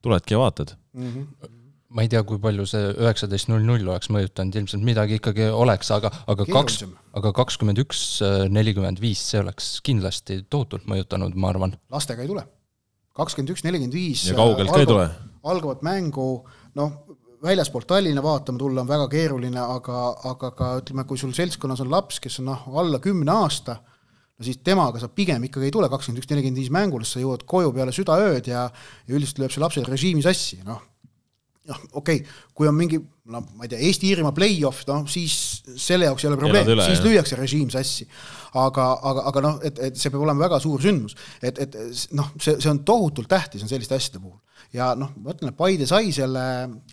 tuledki ja vaatad mm. -hmm ma ei tea, kui palju see üheksateist null null oleks mõjutanud, ilmselt midagi ikkagi oleks, aga, aga kaks, aga kakskümmend üks, nelikümmend viis, see oleks kindlasti tohutult mõjutanud, ma arvan. lastega ei tule. kakskümmend üks, nelikümmend viis. ja kaugelt ka ei tule. algavat mängu, noh, väljaspoolt Tallinna vaatama tulla on väga keeruline, aga, aga ka ütleme, kui sul seltskonnas on laps, kes on noh, alla kümne aasta, no siis temaga sa pigem ikkagi ei tule kakskümmend üks, nelikümmend viis mängule, sa jõuad koju peale südaööd ja ja üldiselt lööb see lapsel režiimi sassi, noh, noh, okei okay,, kui on mingi no ma ei tea, Eesti-Iirimaa play-off, noh siis selle jaoks ei ole probleem, siis jah. lüüakse režiim sassi. aga, aga, aga noh, et, et see peab olema väga suur sündmus, et, et noh, see, see on tohutult tähtis on selliste asjade puhul. ja noh, ma ütlen, et Paide sai selle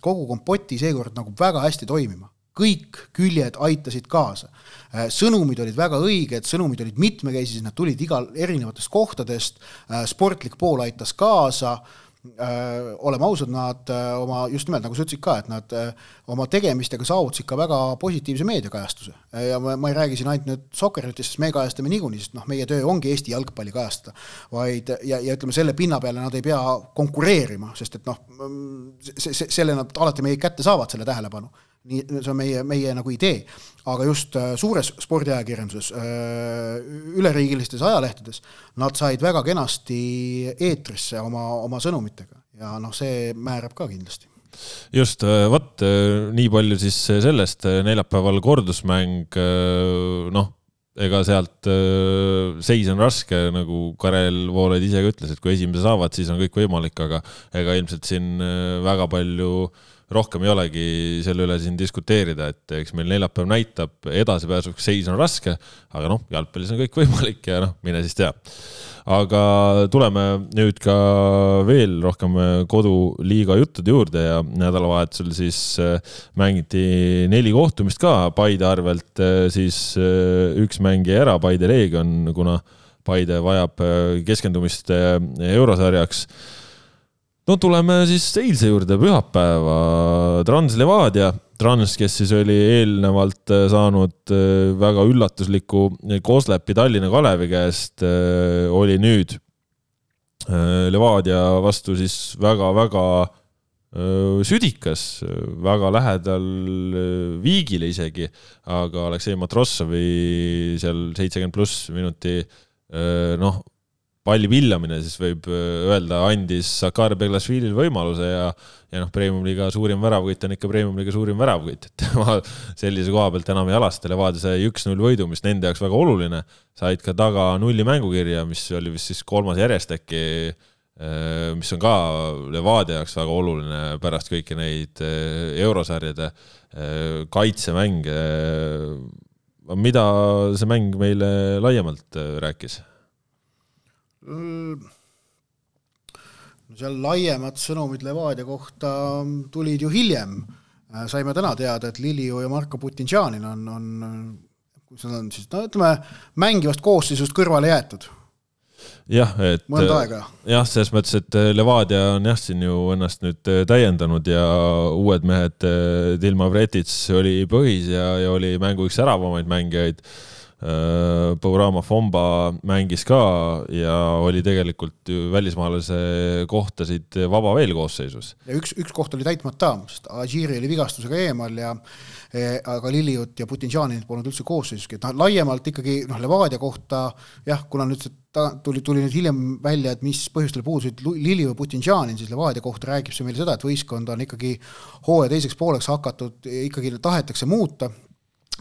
kogu kompoti seekord nagu väga hästi toimima kõik küljed aitasid kaasa. sõnumid olid väga õiged, sõnumid olid mitmekesised, nad tulid igal erinevatest kohtadest, sportlik pool aitas kaasa Äh, oleme ausad, nad äh, oma, just nimelt nagu sa ütlesid ka, et nad äh, oma tegemistega saavutasid ka väga positiivse meediakajastuse. ja ma, ma ei räägi siin ainult nüüd Sokkernetist, sest me kajastame niikuinii, sest noh, meie töö ongi Eesti jalgpalli kajastada. vaid, ja, ja ütleme, selle pinna peale nad ei pea konkureerima, sest et noh, see, see, selle nad alati meie kätte saavad, selle tähelepanu nii, see on meie, meie nagu idee. aga just äh, suures spordiajakirjanduses, äh, üleriigilistes ajalehtedes, nad said väga kenasti eetrisse oma, oma sõnumitega ja noh, see määrab ka kindlasti just, äh, vot nii palju siis sellest, neljapäeval kordusmäng, noh, ega sealt seis on raske, nagu Karel Voolaid ise ka ütles, et kui esimese saavad, siis on kõik võimalik, aga ega ilmselt siin väga palju äh, rohkem ei olegi selle üle siin diskuteerida, et eks meil neljapäev näitab, edasipääsuks seis on raske, aga noh, jalgpallis on kõik võimalik ja noh, mine siis tea. aga tuleme nüüd ka veel rohkem koduliiga juttude juurde ja nädalavahetusel siis äh, mängiti neli kohtumist ka Paide arvelt, äh, siis äh, üks mäng jäi ära, Paide Leegion, kuna Paide vajab keskendumist eurosarjaks no tuleme siis eilse juurde, pühapäeva, Trans Levadia, Trans, kes siis oli eelnevalt äh, saanud äh, väga üllatusliku Koslepi Tallinna Kalevi käest, äh, oli nüüd Levadia vastu siis väga-väga südikas, väga lähedal viigile isegi, aga Aleksei Matrossovi seal seitsekümmend pluss minuti noh, palli pillamine, siis võib äh, öelda, andis Sakar Beglasvilil võimaluse ja ja noh, Premium-liiga suurim väravavõit on ikka Premium-liiga suurim väravavõit, et tema sellise koha pealt enam ei alasta, Levadia sai üks-null võidu, mis nende jaoks väga oluline, said ka taga nulli mängukirja, mis oli vist siis kolmas järjest äkki, äh, mis on ka Levadia jaoks väga oluline pärast kõiki neid äh, eurosarjade kaitsemänge. mida see mäng meile laiemalt rääkis? Seal laiemad sõnumid Levadia kohta tulid ju hiljem. Äh, saime täna teada, et Liliu ja Marko Putinšanin on, on, kus nad on siis, no ütleme, mängivast koosseisust kõrvale jäetud jah, et aega. jah, selles mõttes, et Levadia on jah, siin ju ennast nüüd täiendanud ja uued mehed, Dilma Vretits oli põhis ja, ja oli mängu üks säravamaid mängijaid Äh, Paurama Fomba mängis ka ja oli tegelikult ju välismaalase kohtasid vaba veel koosseisus. ja üks, üks koht oli täitmata, sest Agiri oli vigastusega eemal ja e, aga Liliut ja Putinšaninit polnud üldse koosseisuski, et noh, laiemalt ikkagi noh, Levadia kohta jah, kuna nüüd see ta tuli, tuli nüüd hiljem välja, et mis põhjustel puudusid Liliu ja Putinšanin, siis Levadia kohta räägib see meile seda, et võistkond on ikkagi hooaja teiseks pooleks hakatud, ikkagi tahetakse muuta,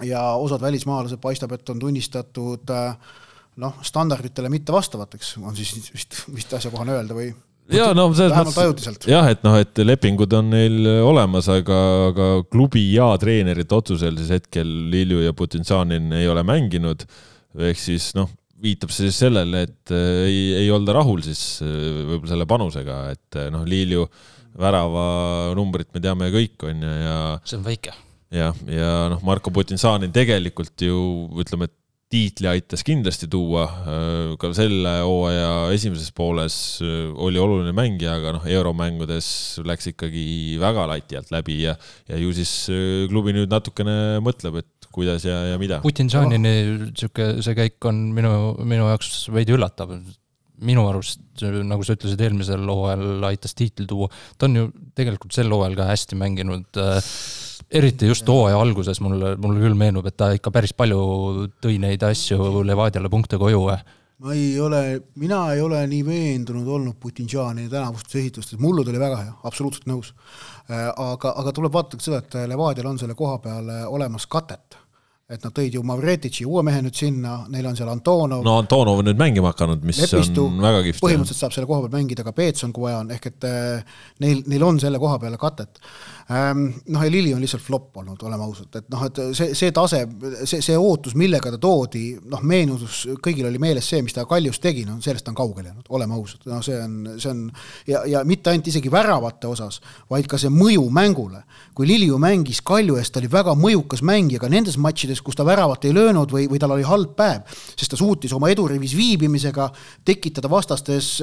ja osad välismaalased paistab, et on tunnistatud äh, noh, standarditele mittevastavateks, on siis vist, vist asjakohane öelda või? ja no selles mõttes jah, et noh, et lepingud on neil olemas, aga, aga klubi ja treenerite otsusel siis hetkel Lilju ja Putinsanin ei ole mänginud. ehk siis noh, viitab see siis sellele, et äh, ei, ei olda rahul siis äh, võib-olla selle panusega, et noh, Lilju väravanumbrit me teame kõik, on ju, ja. see on väike jah, ja noh, Marko Putinsanin tegelikult ju ütleme, et tiitli aitas kindlasti tuua, äh, ka selle hooaja esimeses pooles äh, oli oluline mängija, aga noh, euromängudes läks ikkagi väga lati alt läbi ja, ja ju siis äh, klubi nüüd natukene mõtleb, et kuidas ja, ja mida. Putinsanini sihuke, see käik on minu, minu jaoks veidi üllatav. minu arust, nagu sa ütlesid, eelmisel hooajal aitas tiitli tuua, ta on ju tegelikult sel hooajal ka hästi mänginud äh, eriti just hooaja alguses mulle, mulle küll meenub, et ta ikka päris palju tõi neid asju Levadiale punkte koju. ma ei ole, mina ei ole nii veendunud olnud Putinšani tänavustes esitustes, mullu tuli väga hea, absoluutselt nõus. Äh, aga, aga tuleb vaadata ka seda, et Levadial on selle koha peal olemas katet et nad tõid ju Mavretitši uue mehe nüüd sinna, neil on seal Antonov. no Antonov on nüüd mängima hakanud, mis Lepistu, on väga kihvt. põhimõtteliselt saab selle koha peal mängida ka Peetson, kui vaja on, ehk et äh, neil, neil on selle koha peale katet noh, ja Lili on lihtsalt flop olnud, oleme ausad, et noh, et see, see tase, see, see ootus, millega ta toodi, noh, meenutus, kõigil oli meeles see, mis ta Kaljus tegi, no sellest on kaugele jäänud, oleme ausad, no see on, see on ja, ja mitte ainult isegi väravate osas, vaid ka see mõju mängule. kui Liliu mängis Kalju eest, ta oli väga mõjukas mängija ka nendes matšides, kus ta väravat ei löönud või, või tal oli halb päev, sest ta suutis oma edurivis viibimisega tekitada vastastes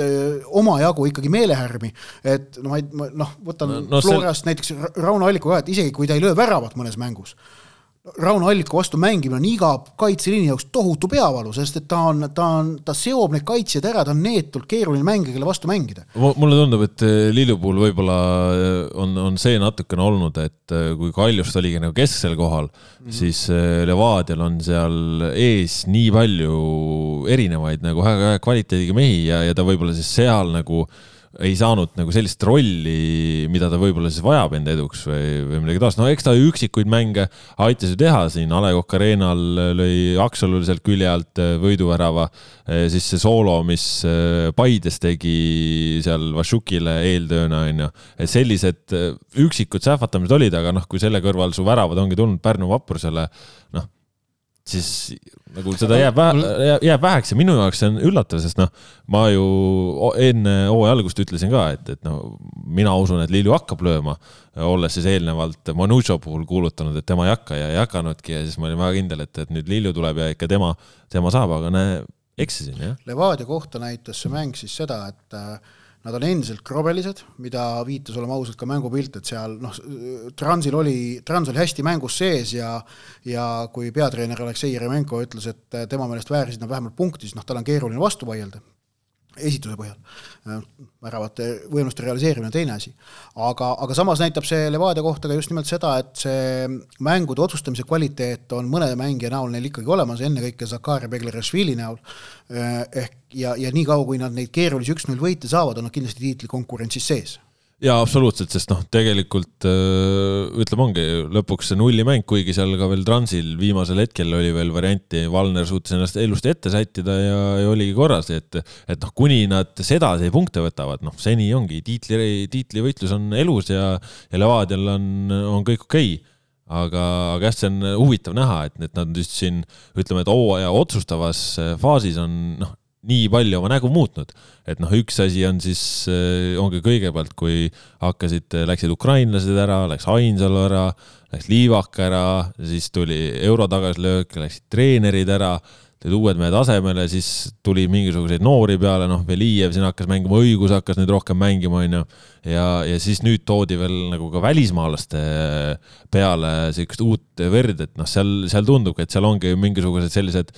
omajagu ikkagi meelehärmi, et noh, ma ei, noh, võtan no, no, Florast see... näiteks Rauno Alliku ka, et isegi kui ta ei löö väravat mõnes mängus, Rauno Alliku vastu mängimine on iga kaitseliini jaoks tohutu peavalu, sest et ta on, ta on, ta seob need kaitsjad ära, ta on neetult keeruline mängija, kelle vastu mängida. mulle tundub, et eh, Lillu puhul võib-olla eh, on, on see natukene olnud, et eh, kui Kaljust oligi nagu kesksel kohal mm, -hmm. siis Levadial on seal ees nii palju erinevaid nagu väga hea kvaliteediga mehi ja, ja ta võib-olla siis seal nagu ei saanud nagu sellist rolli, mida ta võib-olla siis vajab enda eduks või, või midagi taolist. no eks ta üksikuid mänge aitas ju teha siin, A Le Coq Arena'l lõi Aksalule sealt külje alt äh, võiduvärava, äh, siis see soolo, mis äh, Paides tegi seal Vašukile eeltööna, onju. et sellised üksikud sähvatamised olid, aga noh, kui selle kõrval su väravad ongi tulnud Pärnu vaprusele, noh siis nagu seda jääb vähe, jääb väheks ja minu jaoks see on üllatav, sest noh, ma ju enne hooaja algust ütlesin ka, et, et no mina usun, et Lilju hakkab lööma, olles siis eelnevalt Manucho puhul kuulutanud, et tema ei hakka ja ei hakanudki ja siis ma olin väga kindel, et, et nüüd Lilju tuleb ja ikka tema, tema saab, aga näe, eksisin jah. Levadia kohta näitas see mäng siis seda, et äh, Nad on endiselt krobelised, mida viitas, oleme ausad, ka mängupilt, et seal noh, Transil oli, Trans oli hästi mängus sees ja ja kui peatreener Aleksei Jeremenko ütles, et tema meelest väärisid nad vähemalt punkti, siis noh, tal on keeruline vastu vaielda esituse põhjal. väravate võimaluste realiseerimine on teine asi. aga, aga samas näitab see Levadia kohta ka just nimelt seda, et see mängude otsustamise kvaliteet on mõne mängija näol neil ikkagi olemas, ennekõike Zakaria Beglerashvili näol, ehk ja, ja niikaua, kui nad neid keerulisi üks-null võite saavad, on nad kindlasti tiitlikonkurentsis sees jaa, absoluutselt, sest noh, tegelikult ütleme, ongi lõpuks see nullimäng, kuigi seal ka veel Transil viimasel hetkel oli veel varianti, Valner suutis ennast ilusti ette sättida ja, ja oligi korras, et et noh, kuni nad sedasi punkte võtavad, noh, seni ongi tiitli, tiitlivõitlus on elus ja, ja Levadial on, on kõik okei. Okay aga, aga jah, see on huvitav näha, et, et nad just siin ütleme, et hooaja otsustavas faasis on noh, nii palju oma nägu muutnud. et noh, üks asi on siis, äh, ongi kõigepealt, kui hakkasid, äh, läksid ukrainlased ära, läks Ainsalu ära, läks Liivak ära, siis tuli euro tagasilöök, läksid treenerid ära tulid uued mehed asemele, siis tuli mingisuguseid noori peale, noh, Velijev siin hakkas mängima, õigus hakkas nüüd rohkem mängima, onju. ja, ja siis nüüd toodi veel nagu ka välismaalaste peale siukest uut verd, et noh, seal, seal tundubki, et seal ongi mingisugused sellised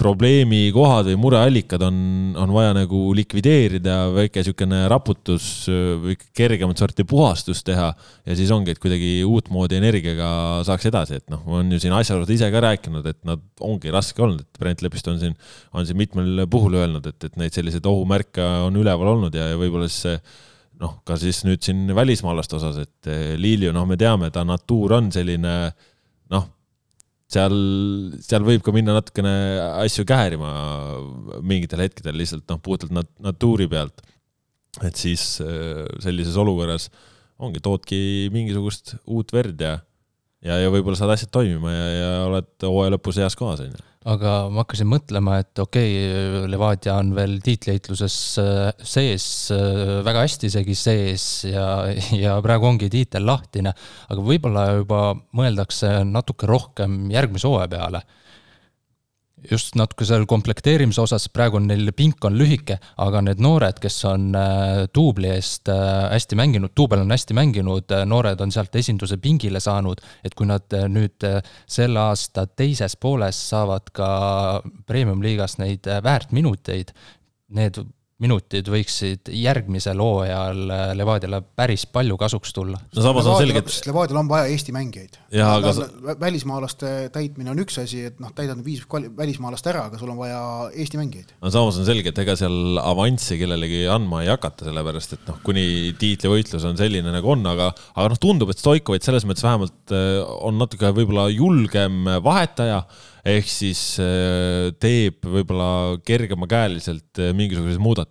probleemikohad või mureallikad on, on vaja nagu likvideerida, väike niisugune raputus või kergemat sorti puhastus teha ja siis ongi, et kuidagi uutmoodi energiaga saaks edasi, et noh, on ju siin asjaolud ise ka rääkinud, et nad ongi raske olnud, et Brent Lepist on siin, on siin mitmel puhul öelnud, et, et neid selliseid ohumärke on üleval olnud ja, ja võib-olla siis see noh, ka siis nüüd siin välismaalaste osas, et Lilju, noh, me teame, ta natuur on selline noh seal, seal võib ka minna natukene asju käärima mingitel hetkedel lihtsalt noh, puhtalt nat-, natuuri pealt. et siis äh, sellises olukorras ongi, toodki mingisugust uut verd ja, ja, ja võib-olla saad asjad toimima ja, ja oled hooaja lõpus heas kohas, on ju aga ma hakkasin mõtlema, et okei okay,, Levadia on veel tiitliheitluses äh, sees, äh, väga hästi isegi sees ja, ja praegu ongi tiitel lahtine, aga võib-olla juba mõeldakse natuke rohkem järgmise hooaja peale just natuke seal komplekteerimise osas, praegu on neil pink on lühike, aga need noored, kes on äh, duubli eest äh, hästi mänginud, duubel on hästi mänginud, äh, noored on sealt esinduse pingile saanud, et kui nad nüüd selle aasta teises pooles saavad ka premium-liigas neid väärtminuteid, need minutid võiksid järgmisel hooajal Levadiale päris palju kasuks tulla. no samas on selge, et Levadial on vaja Eesti mängijaid. Aga... välismaalaste täitmine on üks asi, et noh, täidad viis välismaalast ära, aga sul on vaja Eesti mängijaid. no samas on selge, et ega seal avanssi kellelegi andma ei hakata, sellepärast et noh, kuni tiitlivõitlus on selline nagu on, aga, aga noh, tundub, et Stoikovit selles mõttes vähemalt äh, on natuke võib-olla julgem vahetaja ehk siis äh, teeb võib-olla kergemakäeliselt äh, mingisuguseid muudatusi.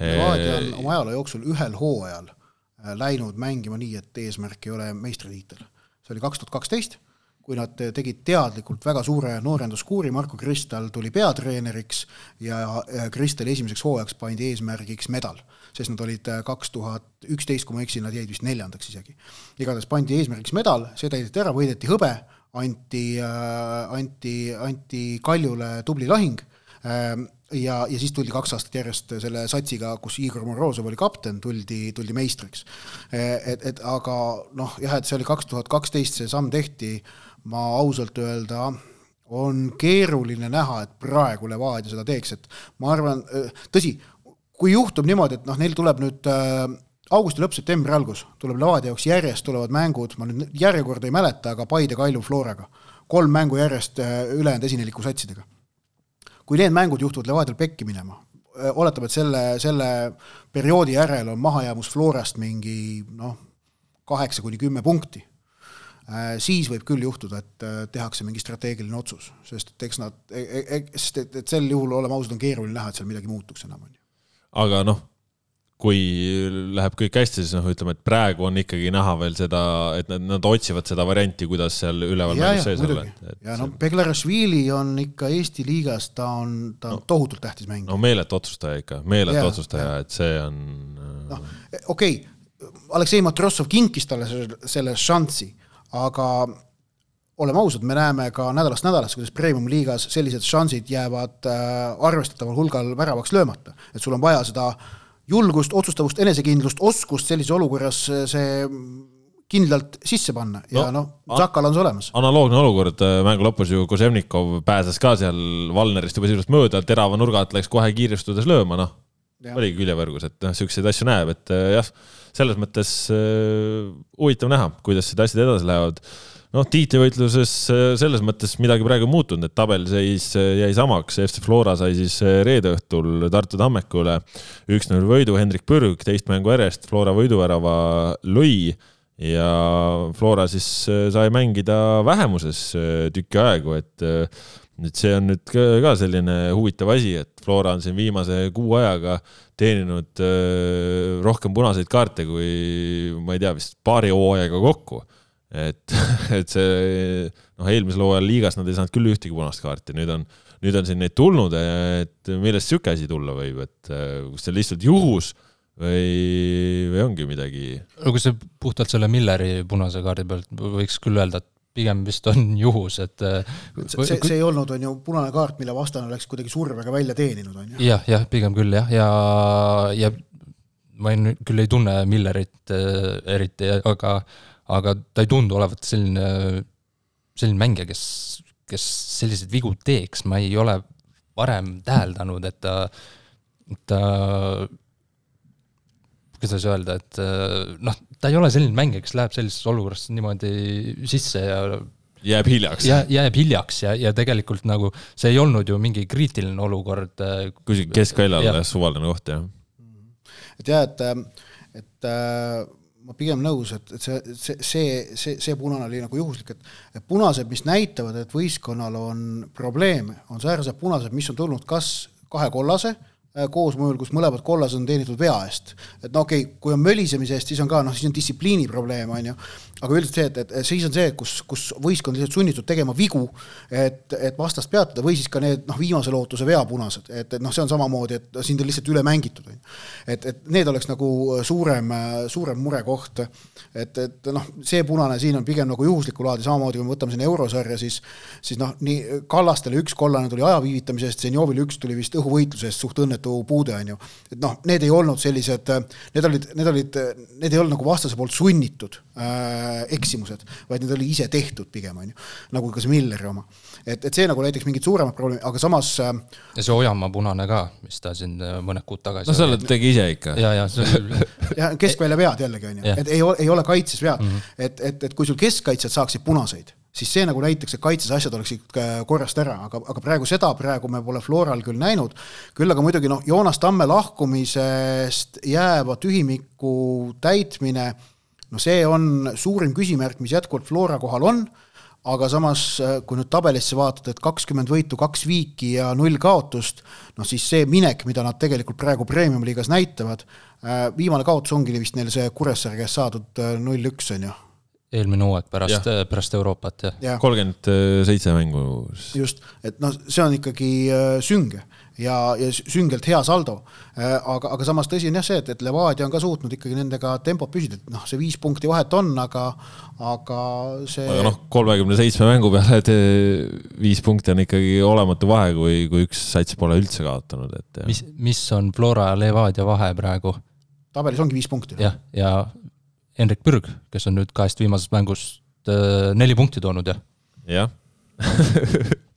Levadia on oma ajaloo jooksul ühel hooajal äh, läinud mängima nii, et eesmärk ei ole meistritiitel. see oli kaks tuhat kaksteist, kui nad tegid teadlikult väga suure noorenduskuuri, Marko Kristal tuli peatreeneriks ja Kristali esimeseks hooajaks pandi eesmärgiks medal, sest nad olid kaks tuhat üksteist, kui ma ei eksi, nad jäid vist neljandaks isegi. igatahes pandi eesmärgiks medal, see täideti ära, võideti hõbe anti, äh, anti, anti Kaljule tubli lahing ja, ja siis tuldi kaks aastat järjest selle satsiga, kus Igor Morozov oli kapten, tuldi, tuldi meistriks. Äh, et, et aga noh, jah, et see oli kaks tuhat kaksteist, see samm tehti, ma ausalt öelda, on keeruline näha, et praegu Levadia seda teeks, et ma arvan, äh, tõsi, kui juhtub niimoodi, et noh, neil tuleb nüüd augusti lõpp, septembri algus tuleb Levadia jaoks järjest tulevad mängud, ma nüüd järjekorda ei mäleta, aga Paide, Kalju, Floraga. kolm mängu järjest äh, ülejäänud esineliku satsidega. Kui need mängud juhtuvad Levadial pekki minema, oletame, et selle, selle perioodi järel on mahajäämus Florast mingi noh, kaheksa kuni kümme punkti siis võib küll juhtuda, et tehakse mingi strateegiline otsus, sest et eks nad, e, e, e, sest et, et sel juhul, oleme ausad, on keeruline näha, et seal midagi muutuks enam, on ju. aga noh, kui läheb kõik hästi, siis noh, ütleme, et praegu on ikkagi näha veel seda, et nad, nad otsivad seda varianti, kuidas seal üleval mängus sees olla. ja no Beglarashvili on ikka Eesti liigas, ta on, ta on no, tohutult tähtis mängija. no meeletu otsustaja ikka, meeletu otsustaja, et see on. noh, okei okay,, Aleksei Matrossov kinkis talle selle, selle šanssi aga oleme ausad, me näeme ka nädalast nädalasse, kuidas premium-liigas sellised šansid jäävad äh, arvestataval hulgal väravaks löömata. et sul on vaja seda julgust, otsustavust, enesekindlust, oskust sellises olukorras see kindlalt sisse panna ja noh no, Zakal on see olemas. analoogne olukord, äh, mängu lõpus ju Koževnikov pääses ka seal Valnerist juba sisuliselt mööda, terava nurga alt läks kohe kiirustades lööma, noh. oligi küljevõrgus, et noh, siukseid asju näeb, et äh, jah selles mõttes huvitav näha, kuidas need asjad edasi lähevad. Noh, tiitlivõitluses äh, selles mõttes midagi praegu muutunud, et tabeliseis äh, jäi samaks, FC Flora sai siis reede õhtul Tartu Tammekule üks-null võidu, Hendrik Pürg teist mängu järjest Flora võiduvärava lõi ja Flora siis sai mängida vähemuses tükki aegu, et et see on nüüd ka selline huvitav asi, et Flora on siin viimase kuu ajaga teeninud rohkem punaseid kaarte kui ma ei tea, vist paari hooajaga kokku. Et, et see noh, eelmisel hooajal liigas nad ei saanud küll ühtegi punast kaarti, nüüd on, nüüd on siin neid tulnud, et millest sihuke asi tulla võib, et äh, kas see on lihtsalt juhus või, või ongi midagi? no kui see puhtalt selle Milleri punase kaardi pealt võiks küll öelda, et pigem vist on juhus, et äh, see, see, see ei olnud, on ju, punane kaart, mille vastane oleks kuidagi survega välja teeninud, on ju? jah, jah, pigem küll jah, ja, ja ma ei, küll ei tunne Millerit äh, eriti, aga, aga ta ei tundu olevat selline, selline mängija, kes, kes selliseid vigu teeks, ma ei ole varem täheldanud, et ta, ta kuidas öelda, et noh, ta ei ole selline mängija, kes läheb sellises olukorras niimoodi sisse ja jääb hiljaks. ja jääb hiljaks ja, ja tegelikult nagu see ei olnud ju mingi kriitiline olukord. Äh, kuskil keskväljal suvaline koht, jah. et jah, et, et äh, ma pigem nõus, et, et see, see, see, see, see punane oli nagu juhuslik, et, et punased, mis näitavad, et võistkonnal on probleeme, on säärsed punased, mis on tulnud kas kahe kollase Äh, koosmõjul, kus mõlemad kollased on teenitud vea eest. et no okei okay,, kui on mölisemise eest, siis on ka noh, siis on distsipliini probleem, on ju, aga üldiselt see, et, et siis on see, kus, kus võistkond lihtsalt sunnitud tegema vigu, et, et vastast peatada või siis ka need noh, viimase lootuse veapunased, et, et noh, see on samamoodi, et sind on lihtsalt üle mängitud, on ju. et, et need oleks nagu suurem, suurem murekoht. et, et noh, see punane siin on pigem nagu juhuslikku laadi, samamoodi kui me võtame siin eurosarja, siis, siis noh, nii Kallastele üks kollane tuli aja viivitamise eest, Zenjovile üks tuli vist õhuvõitluse eest, suht õnnetu puude, on ju. et noh, need ei olnud sellised, need olid, need olid, need ei olnud nagu vastase poolt sunnitud äh, eksimused, vaid need oli ise tehtud pigem, on ju, nagu ka see Milleri oma. et, et see nagu näiteks mingit suuremat probleemi, aga samas äh, ja see Ojamaa punane ka, mis ta siin äh, mõned kuud tagasi no selle tegi ise ikka. ja, ja see oli ja keskvälja vead jällegi, on ju, et ei ole, ei ole kaitses vead mm, -hmm. et, et, et kui sul keskkaitsjad saaksid punaseid siis see nagu näitaks, et kaitses asjad oleksid korrast ära, aga, aga praegu seda praegu me pole Floral küll näinud. küll aga muidugi noh, Joonas Tamme lahkumisest jääva tühimiku täitmine no see on suurim küsimärk, mis jätkuvalt Flora kohal on, aga samas, äh, kui nüüd tabelisse vaatad, et kakskümmend võitu, kaks viiki ja null kaotust, noh siis see minek, mida nad tegelikult praegu Premium-liigas näitavad, äh, viimane kaotus ongi vist neil see Kuressaare käest saadud äh, null-üks, on ju eelmine hooaeg pärast, pärast Euroopat, jah. kolmkümmend seitse mängu. just, et noh, see on ikkagi sünge ja, ja süngelt hea saldo. Äh, aga, aga samas tõsi on jah see, et, et Levadia on ka suutnud ikkagi nendega tempot püsida, et noh, see viis punkti vahet on, aga, aga see. aga noh, kolmekümne seitsme mängu peale viis punkti on ikkagi olematu vahe, kui, kui üks sats pole üldse kaotanud, et. mis, mis on Flora ja Levadia vahe praegu? tabelis ongi viis punkti. jah, ja Hendrik Pürg, kes on nüüd kahest viimasest mängust äh, neli punkti toonud, jah? jah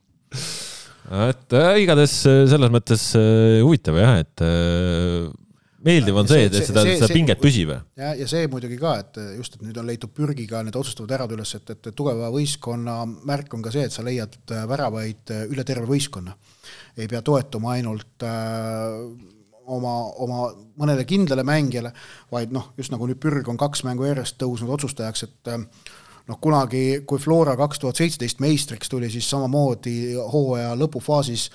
et äh, igatahes äh, selles mõttes äh, huvitav jah, et äh, meeldiv on see, et seda, seda pinget püsib. ja, ja see muidugi ka, et just, et nüüd on leitud pürgiga need otsustavad väravad üles, et, et tugeva võistkonna märk on ka see, et sa leiad väravaid üle terve võistkonna. ei pea toetuma ainult äh, oma, oma mõnele kindlale mängijale, vaid noh, just nagu nüüd Pürg on kaks mängu järjest tõusnud otsustajaks, et äh, noh, kunagi, kui Flora kaks tuhat seitseteist meistriks tuli, siis samamoodi hooaja lõpufaasis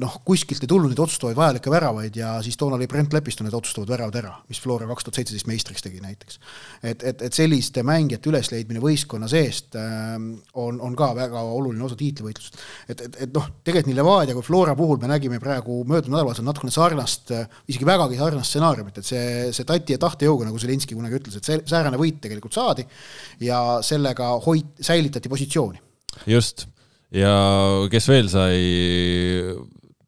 noh, kuskilt ei tulnud neid otsustavaid vajalikke väravaid ja siis toona oli Brent Lepisto need otsustavad väravad ära, mis Flora kaks tuhat seitseteist meistriks tegi näiteks. et, et, et selliste mängijate ülesleidmine võistkonna seest äh, on, on ka väga oluline osa tiitlivõitlusest. et, et, et noh, tegelikult nii Levadia kui Flora puhul me nägime praegu möödunud nädalavahetusel natukene sarnast, isegi vägagi sarnast stsenaariumit, et see, see tati ja tahtejõuga, nagu Zelinski kunagi ütles, et see säärane võit tegelikult saadi ja sellega hoid-, säilitati positsiooni. just ja kes veel sai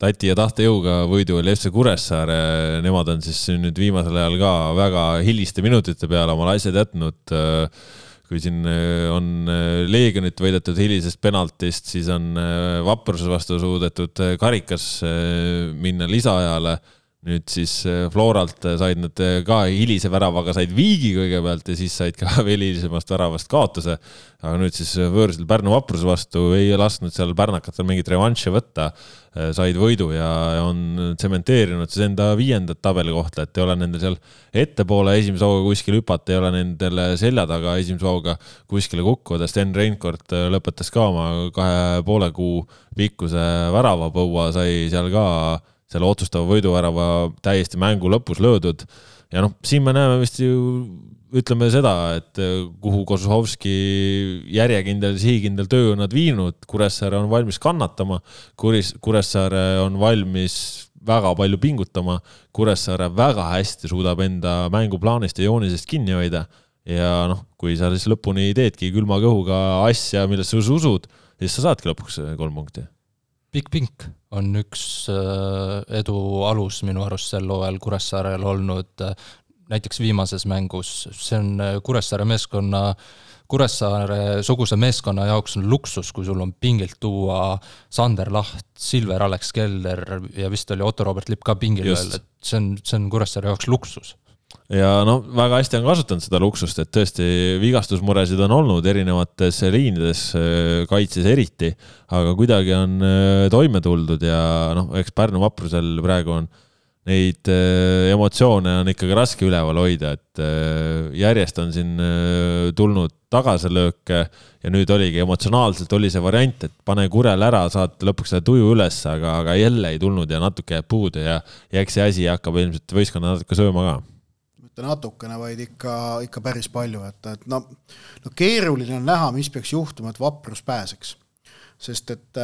tati ja tahtejõuga võidu oli FC Kuressaare, nemad on siis nüüd viimasel ajal ka väga hiliste minutite peale omale asjad jätnud. kui siin on Leegionit võidetud hilisest penaltist, siis on Vapruse vastu suudetud karikas minna lisaajale nüüd siis äh, Floralt äh, said nad äh, ka hilise väravaga said viigi kõigepealt ja siis said ka veel hilisemast väravast kaotuse. aga nüüd siis võõrsil Pärnu vapruse vastu ei lasknud seal pärnakatel mingit revanši võtta. said võidu ja on tsementeerinud siis enda viiendat tabelikohta, et ei ole nendel seal ettepoole esimese hooga kuskil hüpata, ei ole nendel selja taga esimese hooga kuskile kukkuda. Sten Reinkord lõpetas ka oma kahe poole kuu pikkuse väravapõua, sai seal ka selle otsustava võiduvärava täiesti mängu lõpus löödud. ja noh, siin me näeme vist ju, ütleme seda, et eh, kuhu Kozlovski järjekindel, sihikindel töö on nad viinud, Kuressaare on valmis kannatama, Kuris, Kuressaare on valmis väga palju pingutama, Kuressaare väga hästi suudab enda mänguplaanist ja joonisest kinni hoida. Ja noh, kui sa siis lõpuni teedki külma kõhuga asja, millesse sa usud, siis sa saadki lõpuks kolm punkti Big Pink on üks äh, edu alus minu arust sel hooajal Kuressaarel olnud, äh, näiteks viimases mängus, see on äh, Kuressaare meeskonna, Kuressaare-suguse meeskonna jaoks on luksus, kui sul on pingilt tuua Sander Laht, Silver Alex Keller ja vist oli Otto-Robert Lipp ka pingil veel, et see on, see on Kuressaare jaoks luksus ja noh, väga hästi on kasutanud seda luksust, et tõesti vigastusmuresid on olnud erinevates liinides, äh, kaitses eriti, aga kuidagi on äh, toime tuldud ja noh, eks Pärnu vaprusel praegu on neid äh, emotsioone on ikkagi raske üleval hoida, et järjest on siin tulnud tagasilööke ja nüüd oligi emotsionaalselt oli see variant, et pane kurel ära, saad lõpuks selle tuju üles, aga, aga jälle ei tulnud ja natuke jääb puudu ja, ja eks see asi hakkab ilmselt võistkonna natuke sööma ka mitte natukene, vaid ikka, ikka päris palju, et, et no, no keeruline on näha, mis peaks juhtuma, et Vaprus pääseks. sest et,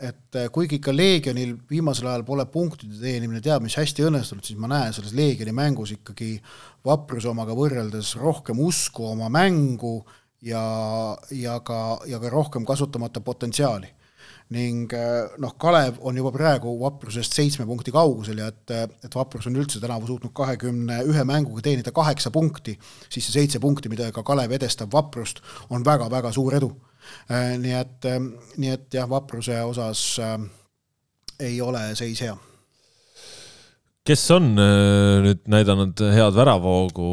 et kuigi ikka Leegionil viimasel ajal pole punktide teenimine teab mis hästi õnnestunud, siis ma näen selles Leegioni mängus ikkagi Vapruse omaga võrreldes rohkem usku oma mängu ja, ja ka, ja ka rohkem kasutamata potentsiaali ning eh, noh, Kalev on juba praegu Vaprusest seitsme punkti kaugusel ja et, et Vaprus on üldse tänavu suutnud kahekümne ühe mänguga teenida kaheksa punkti, siis see seitse punkti, ka Kalev edestab Vaprust, on väga-väga suur edu. Eh, nii et, eh, nii et jah, Vapruse osas ei ole seis hea kes on äh, nüüd näidanud head väravoogu,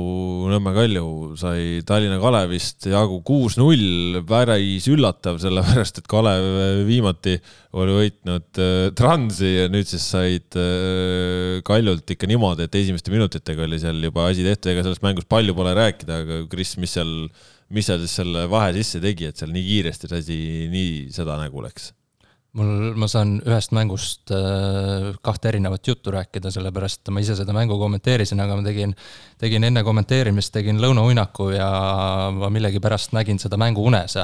Nõmme Kalju sai Tallinna Kalevist jagu kuus-null, päris üllatav, sellepärast et Kalev viimati oli võitnud äh, Transi ja nüüd siis said äh, Kaljult ikka niimoodi, et esimeste minutitega oli seal juba asi tehtud, ega sellest mängust palju pole rääkida, aga Kris, mis seal, mis seal siis selle vahe sisse tegi, et seal nii kiiresti see asi nii seda nägu läks? Mul, ma saan ühest mängust äh, kahte erinevat juttu rääkida, sellepärast ma ise seda mängu kommenteerisin, aga ma tegin, tegin enne kommenteerimist, tegin lõunauinaku ja ma millegipärast nägin seda mängu unes.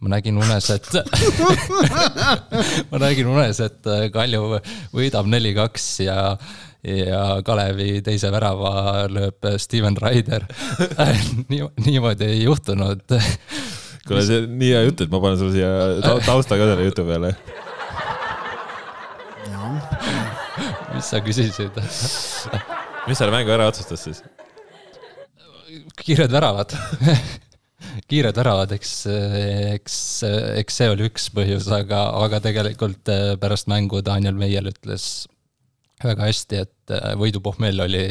ma nägin unes, et ma nägin unes, et Kalju võidab neli-kaks ja ja Kalevi teise värava lööb Steven Raider. Nii, niimoodi ei juhtunud. Kuule, see on nii hea jutt, et ma panen sulle siia tausta ka selle jutu peale mis sa küsisid mis selle mängu ära otsustas siis? kiired väravad kiired väravad, eks, eks, eks see oli üks põhjus, aga, aga tegelikult pärast mängu Daniel Meier ütles väga hästi, et võidupohmell oli,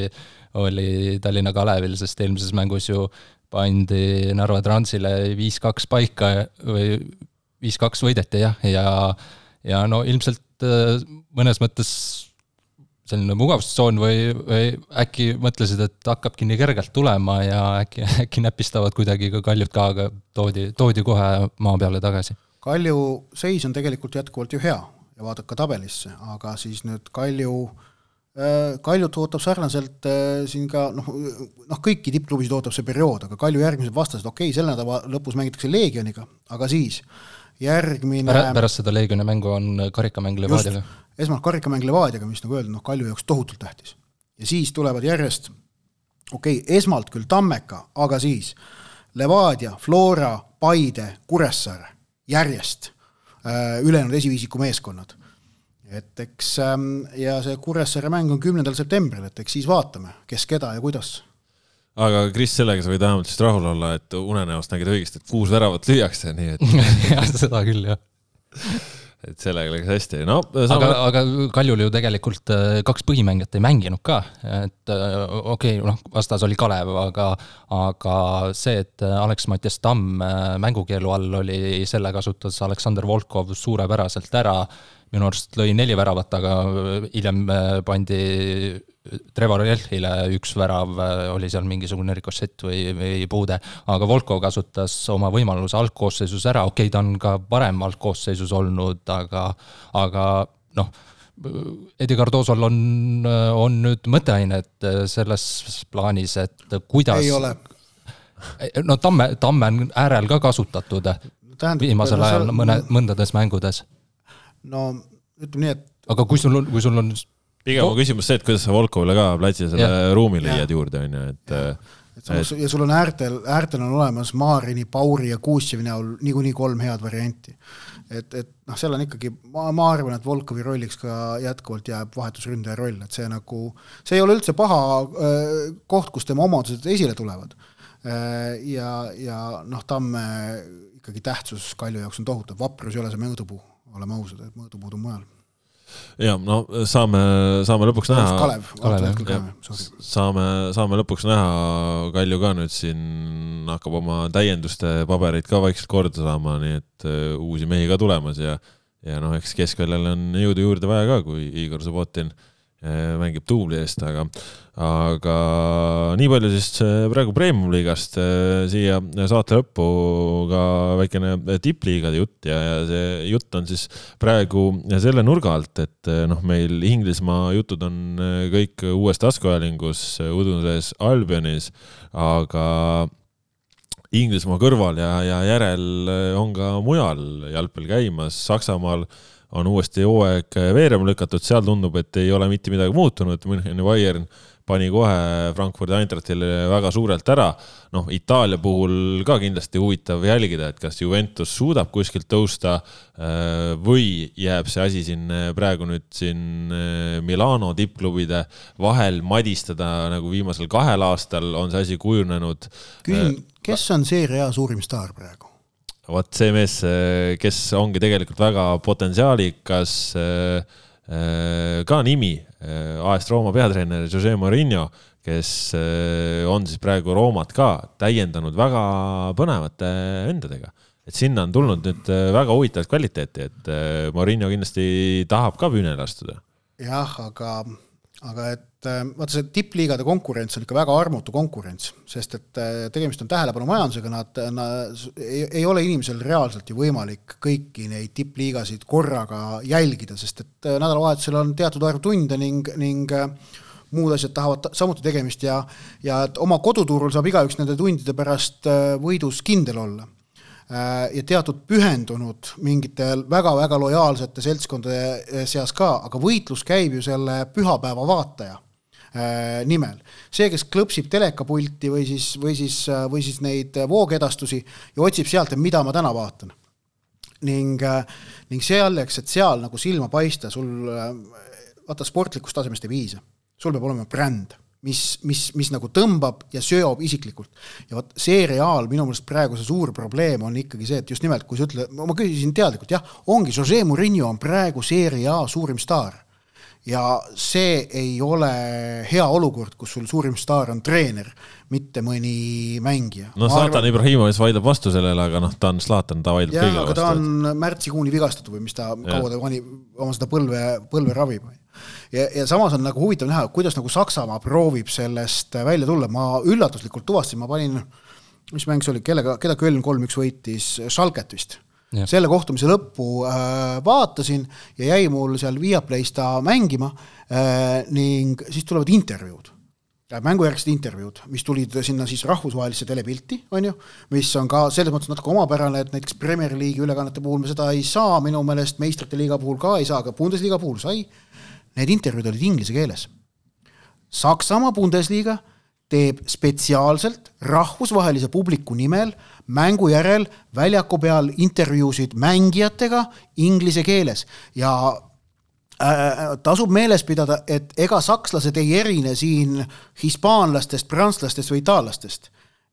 oli Tallinna Kalevil, sest eelmises mängus ju pandi Narva Transile viis-kaks paika või viis-kaks võideti jah, ja ja no ilmselt mõnes mõttes selline mugavustsoon või, või äkki mõtlesid, et hakkabki nii kergelt tulema ja äkki, äkki näpistavad kuidagi ka Kaljut ka, aga toodi, toodi kohe maa peale tagasi? Kalju seis on tegelikult jätkuvalt ju hea ja vaadake tabelisse, aga siis nüüd Kalju äh, Kaljut ootab sarnaselt äh, siin ka noh, noh kõiki tippklubisid ootab see periood, aga Kalju järgmised vastased, okei okay,, selle nädala lõpus mängitakse Leegioniga, aga siis järgmine pärast seda Leegioni mängu on karikamäng Levadiaga esmalt karikamäng Levadiaga, mis nagu öeldud, noh, Kalju jaoks tohutult tähtis. ja siis tulevad järjest, okei okay,, esmalt küll Tammeka, aga siis Levadia, Flora, Paide, Kuressaare, järjest äh, ülejäänud esiviisiku meeskonnad. et eks ähm, ja see Kuressaare mäng on kümnendal septembril, et eks siis vaatame, kes keda ja kuidas aga Kris, sellega sa võid vähemalt vist rahul olla, et unenäost nägid õigesti, et kuus väravat lüüakse, nii et jah, seda küll, jah et sellega läks hästi, no aga, aga Kaljul ju tegelikult äh, kaks põhimängijat ei mänginud ka, et äh, okei okay,, noh, vastas oli Kalev, aga aga see, et Alex Mattias Tamm äh, mängukeelu all oli, selle kasutas Aleksander Volkov suurepäraselt ära, minu arust lõi neli väravat, aga hiljem pandi Trevor Jelhile üks värav, äh, oli seal mingisugune rikošett või, või puude, aga Volko kasutas oma võimaluse algkoosseisus ära, okei okay,, ta on ka varem algkoosseisus olnud, aga, aga noh, Edi Cardosol on, on nüüd mõtteainet selles plaanis, et kuidas ei ole. no Tamme, Tamme on äärel ka kasutatud Tähendab, viimasel ajal mõne, mõndades mängudes. No ütleme nii, et aga kui sul on, kui sul on pigem on küsimus see, et kuidas sa Volkovile ka platsile selle ja. ruumi leiad juurde, on ju, et et sul, ja sul on äärtel, äärtel on olemas Maarini, Pauri ja Kuusjevi näol niikuinii kolm head varianti. et, et noh, seal on ikkagi, ma, ma arvan, et Volkovi rolliks ka jätkuvalt jääb vahetusründaja roll, et see nagu, see ei ole üldse paha äh, koht, kus tema omadused esile tulevad äh,. ja, ja noh, Tamme ikkagi tähtsus Kalju jaoks on tohutu, vaprus ei ole see mõõdupuu, oleme ausad, et mõõdupuud on mujal. Ja no saame, saame lõpuks näha. Kalev, Kalev, saame, saame lõpuks näha, Kalju ka nüüd siin hakkab oma täienduste pabereid ka vaikselt korda saama, nii et uh, uusi mehi ka tulemas ja ja noh, eks keskväljal on jõudu juurde vaja ka, kui Igor Subbotin Eh, mängib duubli eest, aga, aga nii palju siis eh, praegu Premium-liigast eh, siia saate lõppu ka väikene tippliigade jutt ja, ja see jutt on siis praegu selle nurga alt, et noh, meil Inglismaa jutud on kõik uues taskuajalingus Uduses Albionis, aga Inglismaa kõrval ja, ja järel on ka mujal jalgpall käimas, Saksamaal on uuesti hooaeg veerema lükatud, seal tundub, et ei ole mitte midagi muutunud, Müncheni Bayern pani kohe Frankfurdi Eintrachtile väga suurelt ära. noh, Itaalia puhul ka kindlasti huvitav jälgida, et kas Juventus suudab kuskilt tõusta äh, või jääb see asi siin äh, praegu nüüd siin äh, Milano tippklubide vahel madistada, nagu viimasel kahel aastal on see asi kujunenud. küsin, kes on Serie A suurim staar praegu? Vot see mees, kes ongi tegelikult väga potentsiaalikas, äh, äh, ka nimi, äh, AS Rooma peatreener Jose Mourinho, kes on siis praegu Roomat ka täiendanud väga põnevate vendadega. et sinna on tulnud nüüd väga huvitavat kvaliteeti, et Mourinho kindlasti tahab ka püünele astuda. jah, aga aga et äh, vaata, see tippliigade konkurents on ikka väga armutu konkurents, sest et äh, tegemist on tähelepanumajandusega, nad, nad, ei, ei ole inimesel reaalselt ju võimalik kõiki neid tippliigasid korraga jälgida, sest et äh, nädalavahetusel on teatud arv tunde ning, ning muud asjad tahavad samuti tegemist ja, ja et oma koduturul saab igaüks nende tundide pärast võidus kindel olla. Äh, ja teatud pühendunud mingitel väga-väga lojaalsete seltskondade äh, seas ka, aga võitlus käib ju selle pühapäeva vaataja. äh, nimel. see, kes klõpsib telekapulti või siis, või siis, või siis neid voogedastusi ja otsib sealt, et mida ma täna vaatan. ning, ning selleks, et seal nagu silma paista, sul vaata sportlikust tasemest ei piisa, sul peab olema bränd mis, mis, mis nagu tõmbab ja sööb isiklikult. ja vot see reaal minu meelest praegu see suur probleem on ikkagi see, et just nimelt, kui sa ütled, ma küsisin teadlikult, jah, ongi, Jose Murillo on praegu Serie A suurim staar. Ja see ei ole hea olukord, kus sul suurim staar on treener, mitte mõni mängija. no Zlatan arvan... Ibrahimovic vaidleb vastu sellele, aga noh, ta on Zlatan, ta vaidleb kõigile vastu. ta on märtsikuuni vigastatud või mis ta, kaua ta pani oma seda põlve, põlve ravib. ja, ja samas on nagu huvitav näha, kuidas nagu Saksamaa proovib sellest välja tulla, ma üllatuslikult tuvastasin, ma panin, mis mäng see oli, kellega, keda Köln kolm-üks võitis, Schalket vist Ja. selle kohtumise lõppu äh, vaatasin ja jäi mul seal Viaplay's ta mängima äh, ning siis tulevad intervjuud mängujärgsed intervjuud, mis tulid sinna siis rahvusvahelisse telepilti, on ju, mis on ka selles mõttes natuke omapärane, et näiteks Premier League'i ülekannete puhul me seda ei saa, minu meelest meistrite liiga puhul ka ei saa, aga Bundesliga puhul sai. Need intervjuud olid inglise keeles. Saksamaa Bundesliga teeb spetsiaalselt rahvusvahelise publiku nimel mängu järel väljaku peal intervjuusid mängijatega inglise keeles ja Äh, tasub meeles pidada, et ega sakslased ei erine siin hispaanlastest, prantslastest või itaallastest.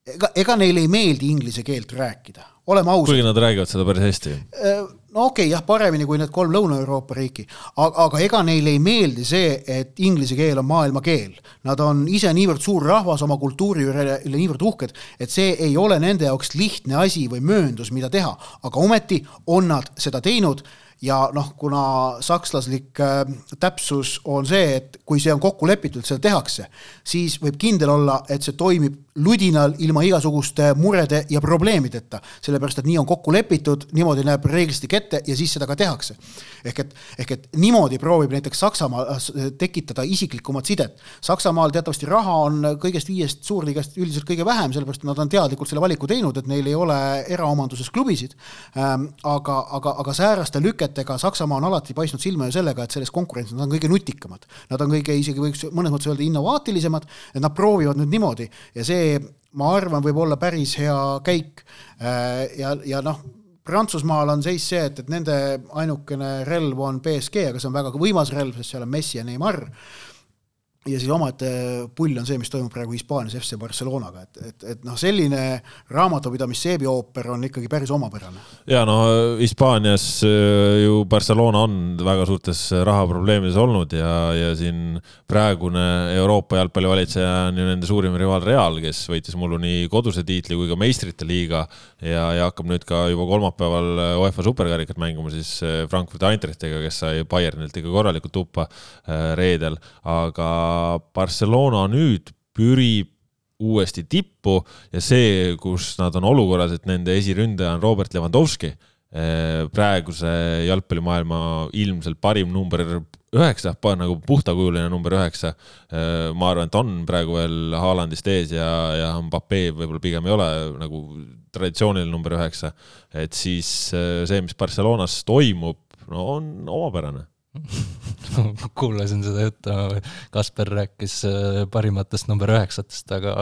Ega, ega neile ei meeldi inglise keelt rääkida, oleme ausad. kuigi nad räägivad seda päris hästi. Äh, no okei okay,, jah, paremini kui need kolm Lõuna-Euroopa riiki, aga, aga ega neile ei meeldi see, et inglise keel on maailmakeel. Nad on ise niivõrd suur rahvas, oma kultuuri üle, niivõrd uhked, et see ei ole nende jaoks lihtne asi või mööndus, mida teha, aga ometi on nad seda teinud ja noh, kuna sakslaslik äh, täpsus on see, et kui see on kokku lepitud, seda tehakse, siis võib kindel olla, et see toimib ludinal ilma igasuguste murede ja probleemideta, sellepärast et nii on kokku lepitud, niimoodi näeb reeglistik ette ja siis seda ka tehakse. ehk et, ehk et niimoodi proovib näiteks Saksamaa äh, tekitada isiklikumat sidet. Saksamaal teatavasti raha on kõigest viiest suurliigast üldiselt kõige vähem, sellepärast et nad on teadlikult selle valiku teinud, et neil ei ole eraomanduses klubisid. Ähm, aga, aga, aga sääraste lüketega Saksamaa on alati paistnud silma ju sellega, et selles konkurentsis nad on kõige nutikamad. Nad on kõige, isegi võiks mõnes mõttes öelda innovaatilisemad, et nad proovivad nüüd niimoodi ja see see, ma arvan, võib olla päris hea käik. Äh, ja, ja noh, Prantsusmaal on seis see, et, et nende ainukene relv on BSG, aga see on väga võimas relv, sest seal on Messi ja Neimar ja siis omaette pull on see, mis toimub praegu Hispaanias FC Barcelonaga, et, et, et noh, selline raamatupidamisseebi ooper on ikkagi päris omapärane. ja no Hispaanias äh, ju Barcelona on väga suurtes rahaprobleemides olnud ja, ja siin praegune Euroopa jalgpallivalitseja on ju nende suurim rivaal Real, kes võitis mullu nii koduse tiitli kui ka meistrite liiga ja, ja hakkab nüüd ka juba kolmapäeval UEFA superkarikat mängima siis äh, Frankfurdi Eintrachtiga, kes sai Bayernilt ikka korralikult tuppa äh, reedel, aga Barcelona nüüd pürib uuesti tippu ja see, kus nad on olukorras, et nende esiründaja on Robert Lewandowski, eh, praeguse jalgpallimaailma ilmselt parim number üheksa, nagu puhtakujuline number üheksa. Eh, ma arvan, et on praegu veel Haalandist ees ja, ja Mbappe võib-olla pigem ei ole nagu traditsiooniline number üheksa. et siis eh, see, mis Barcelonas toimub, no on omapärane kuulasin seda juttu, Kasper rääkis äh, parimatest number üheksatest, aga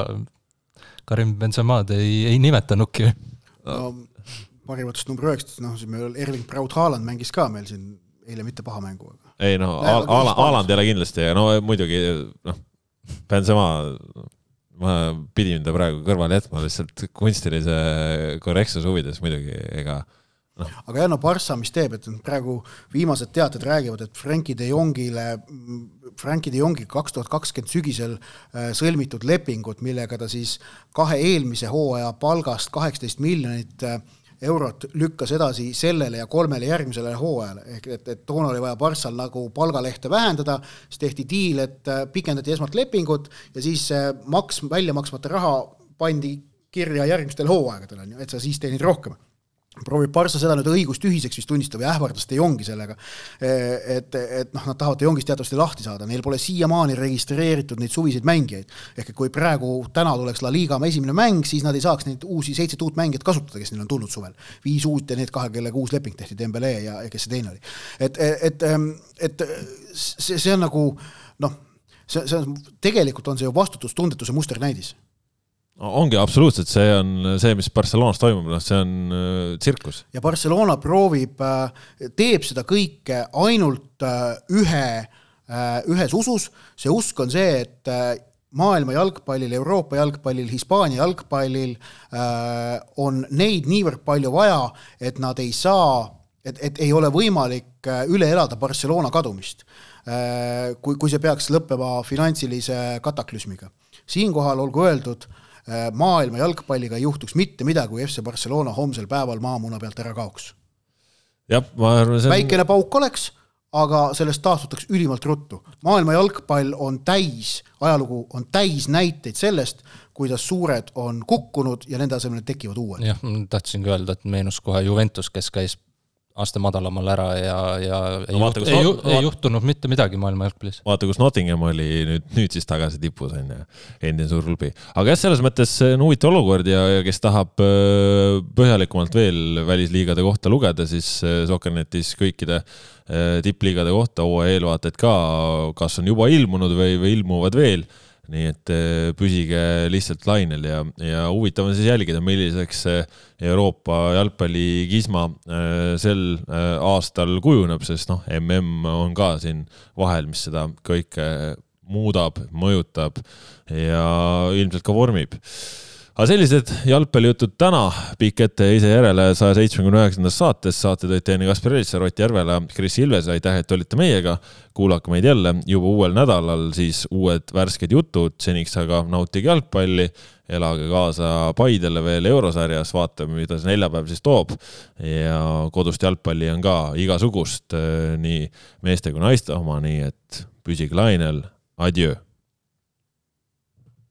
Karim Benzemaad ei, ei nimetanudki no,. parimatest number üheksatest, noh, siin meil Erling Braut Haaland mängis ka meil siin eile mitte paha mängu, aga. ei no Haaland ei ole kindlasti, no muidugi noh, Benzema, ma pidin ta praegu kõrvale jätma lihtsalt kunstilise korrektsuse huvides muidugi, ega no.. aga jah, no Barca, mis teeb, et praegu viimased teated räägivad, et Frankie de Jongile, Frankie de Jongi kaks tuhat kakskümmend sügisel äh, sõlmitud lepingut, millega ta siis kahe eelmise hooaja palgast kaheksateist miljonit äh, eurot lükkas edasi sellele ja kolmele järgmisele hooajale, ehk et, et toona oli vaja Barssal nagu palgalehte vähendada, siis tehti diil, et äh, pikendati esmalt lepingut ja siis maks, välja maksmata raha pandi kirja järgmistel hooaegadel, on ju, et sa siis teenid rohkem proovib Barca seda nüüd õigustühiseks vist tunnistab ja ähvardas De Jongi sellega. et, et noh, nad tahavad De Jongist teatavasti lahti saada, neil pole siiamaani registreeritud neid suviseid mängijaid. ehk et kui praegu, täna tuleks La Liga esimene mäng, siis nad ei saaks neid uusi seitset uut mängijat kasutada, kes neil on tulnud suvel. viis uut ja need kahe, kellega uus leping tehti, Dembele ja, kes see teine oli. et, et, et, et see, see on nagu noh, see, see on, tegelikult on see ju vastutustundetuse musternäidis ongi absoluutselt, see on see, mis Barcelonas toimub, noh, see on äh, tsirkus. ja Barcelona proovib, äh, teeb seda kõike ainult äh, ühe, ühes usus, see usk on see, et maailma jalgpallil, Euroopa jalgpallil, Hispaania jalgpallil on neid niivõrd palju vaja, et nad ei saa et, et ei ole võimalik üle elada Barcelona kadumist, kui, kui see peaks lõppema finantsilise kataklüsmiga. siinkohal olgu öeldud, maailma jalgpalliga ei juhtuks mitte midagi, kui FC Barcelona homsel päeval maamuna pealt ära kaoks. jah, ma arvan, see on väikene pauk oleks aga sellest taastutakse ülimalt ruttu. maailma jalgpall on täis, ajalugu on täis näiteid sellest, kuidas suured on kukkunud ja nende asemel tekivad uued. jah, tahtsingi öelda, et meenus kohe Juventus, kes käis aste madalamal ära ja, ja ei, no, juht, ei, ju, ei juhtunud mitte midagi maailma jalgpallis. vaata, kus Nottingham oli nüüd, nüüd siis tagasi tipus on ju, endine suur klubi. aga jah, selles mõttes on huvitav olukord ja, ja kes tahab äh, põhjalikumalt veel välisliigade kohta lugeda, siis äh, Soccernetis kõikide äh, tippliigade kohta hooaja eelvaated ka, kas on juba ilmunud või, või ilmuvad veel nii et äh, püsige lihtsalt lainel ja, ja huvitav on siis jälgida, milliseks Euroopa jalgpallikisma äh, sel äh, aastal kujuneb, sest noh, mm on ka siin vahel, mis seda kõike muudab, mõjutab ja ilmselt ka vormib aga sellised jalgpallijutud täna, pikk ette ise järele saja seitsmekümne üheksandas saates, saate tõid teieni Kaspar Elisser, Ott Järvela, Kris Ilves, aitäh, et olite meiega. kuulake meid jälle juba uuel nädalal, siis uued värsked jutud, seniks aga nautige jalgpalli, elage kaasa Paidele veel eurosarjas, vaatame, mida see neljapäev siis toob. ja kodust jalgpalli on ka igasugust, nii meeste kui naiste oma, nii et püsige lainel, adjöö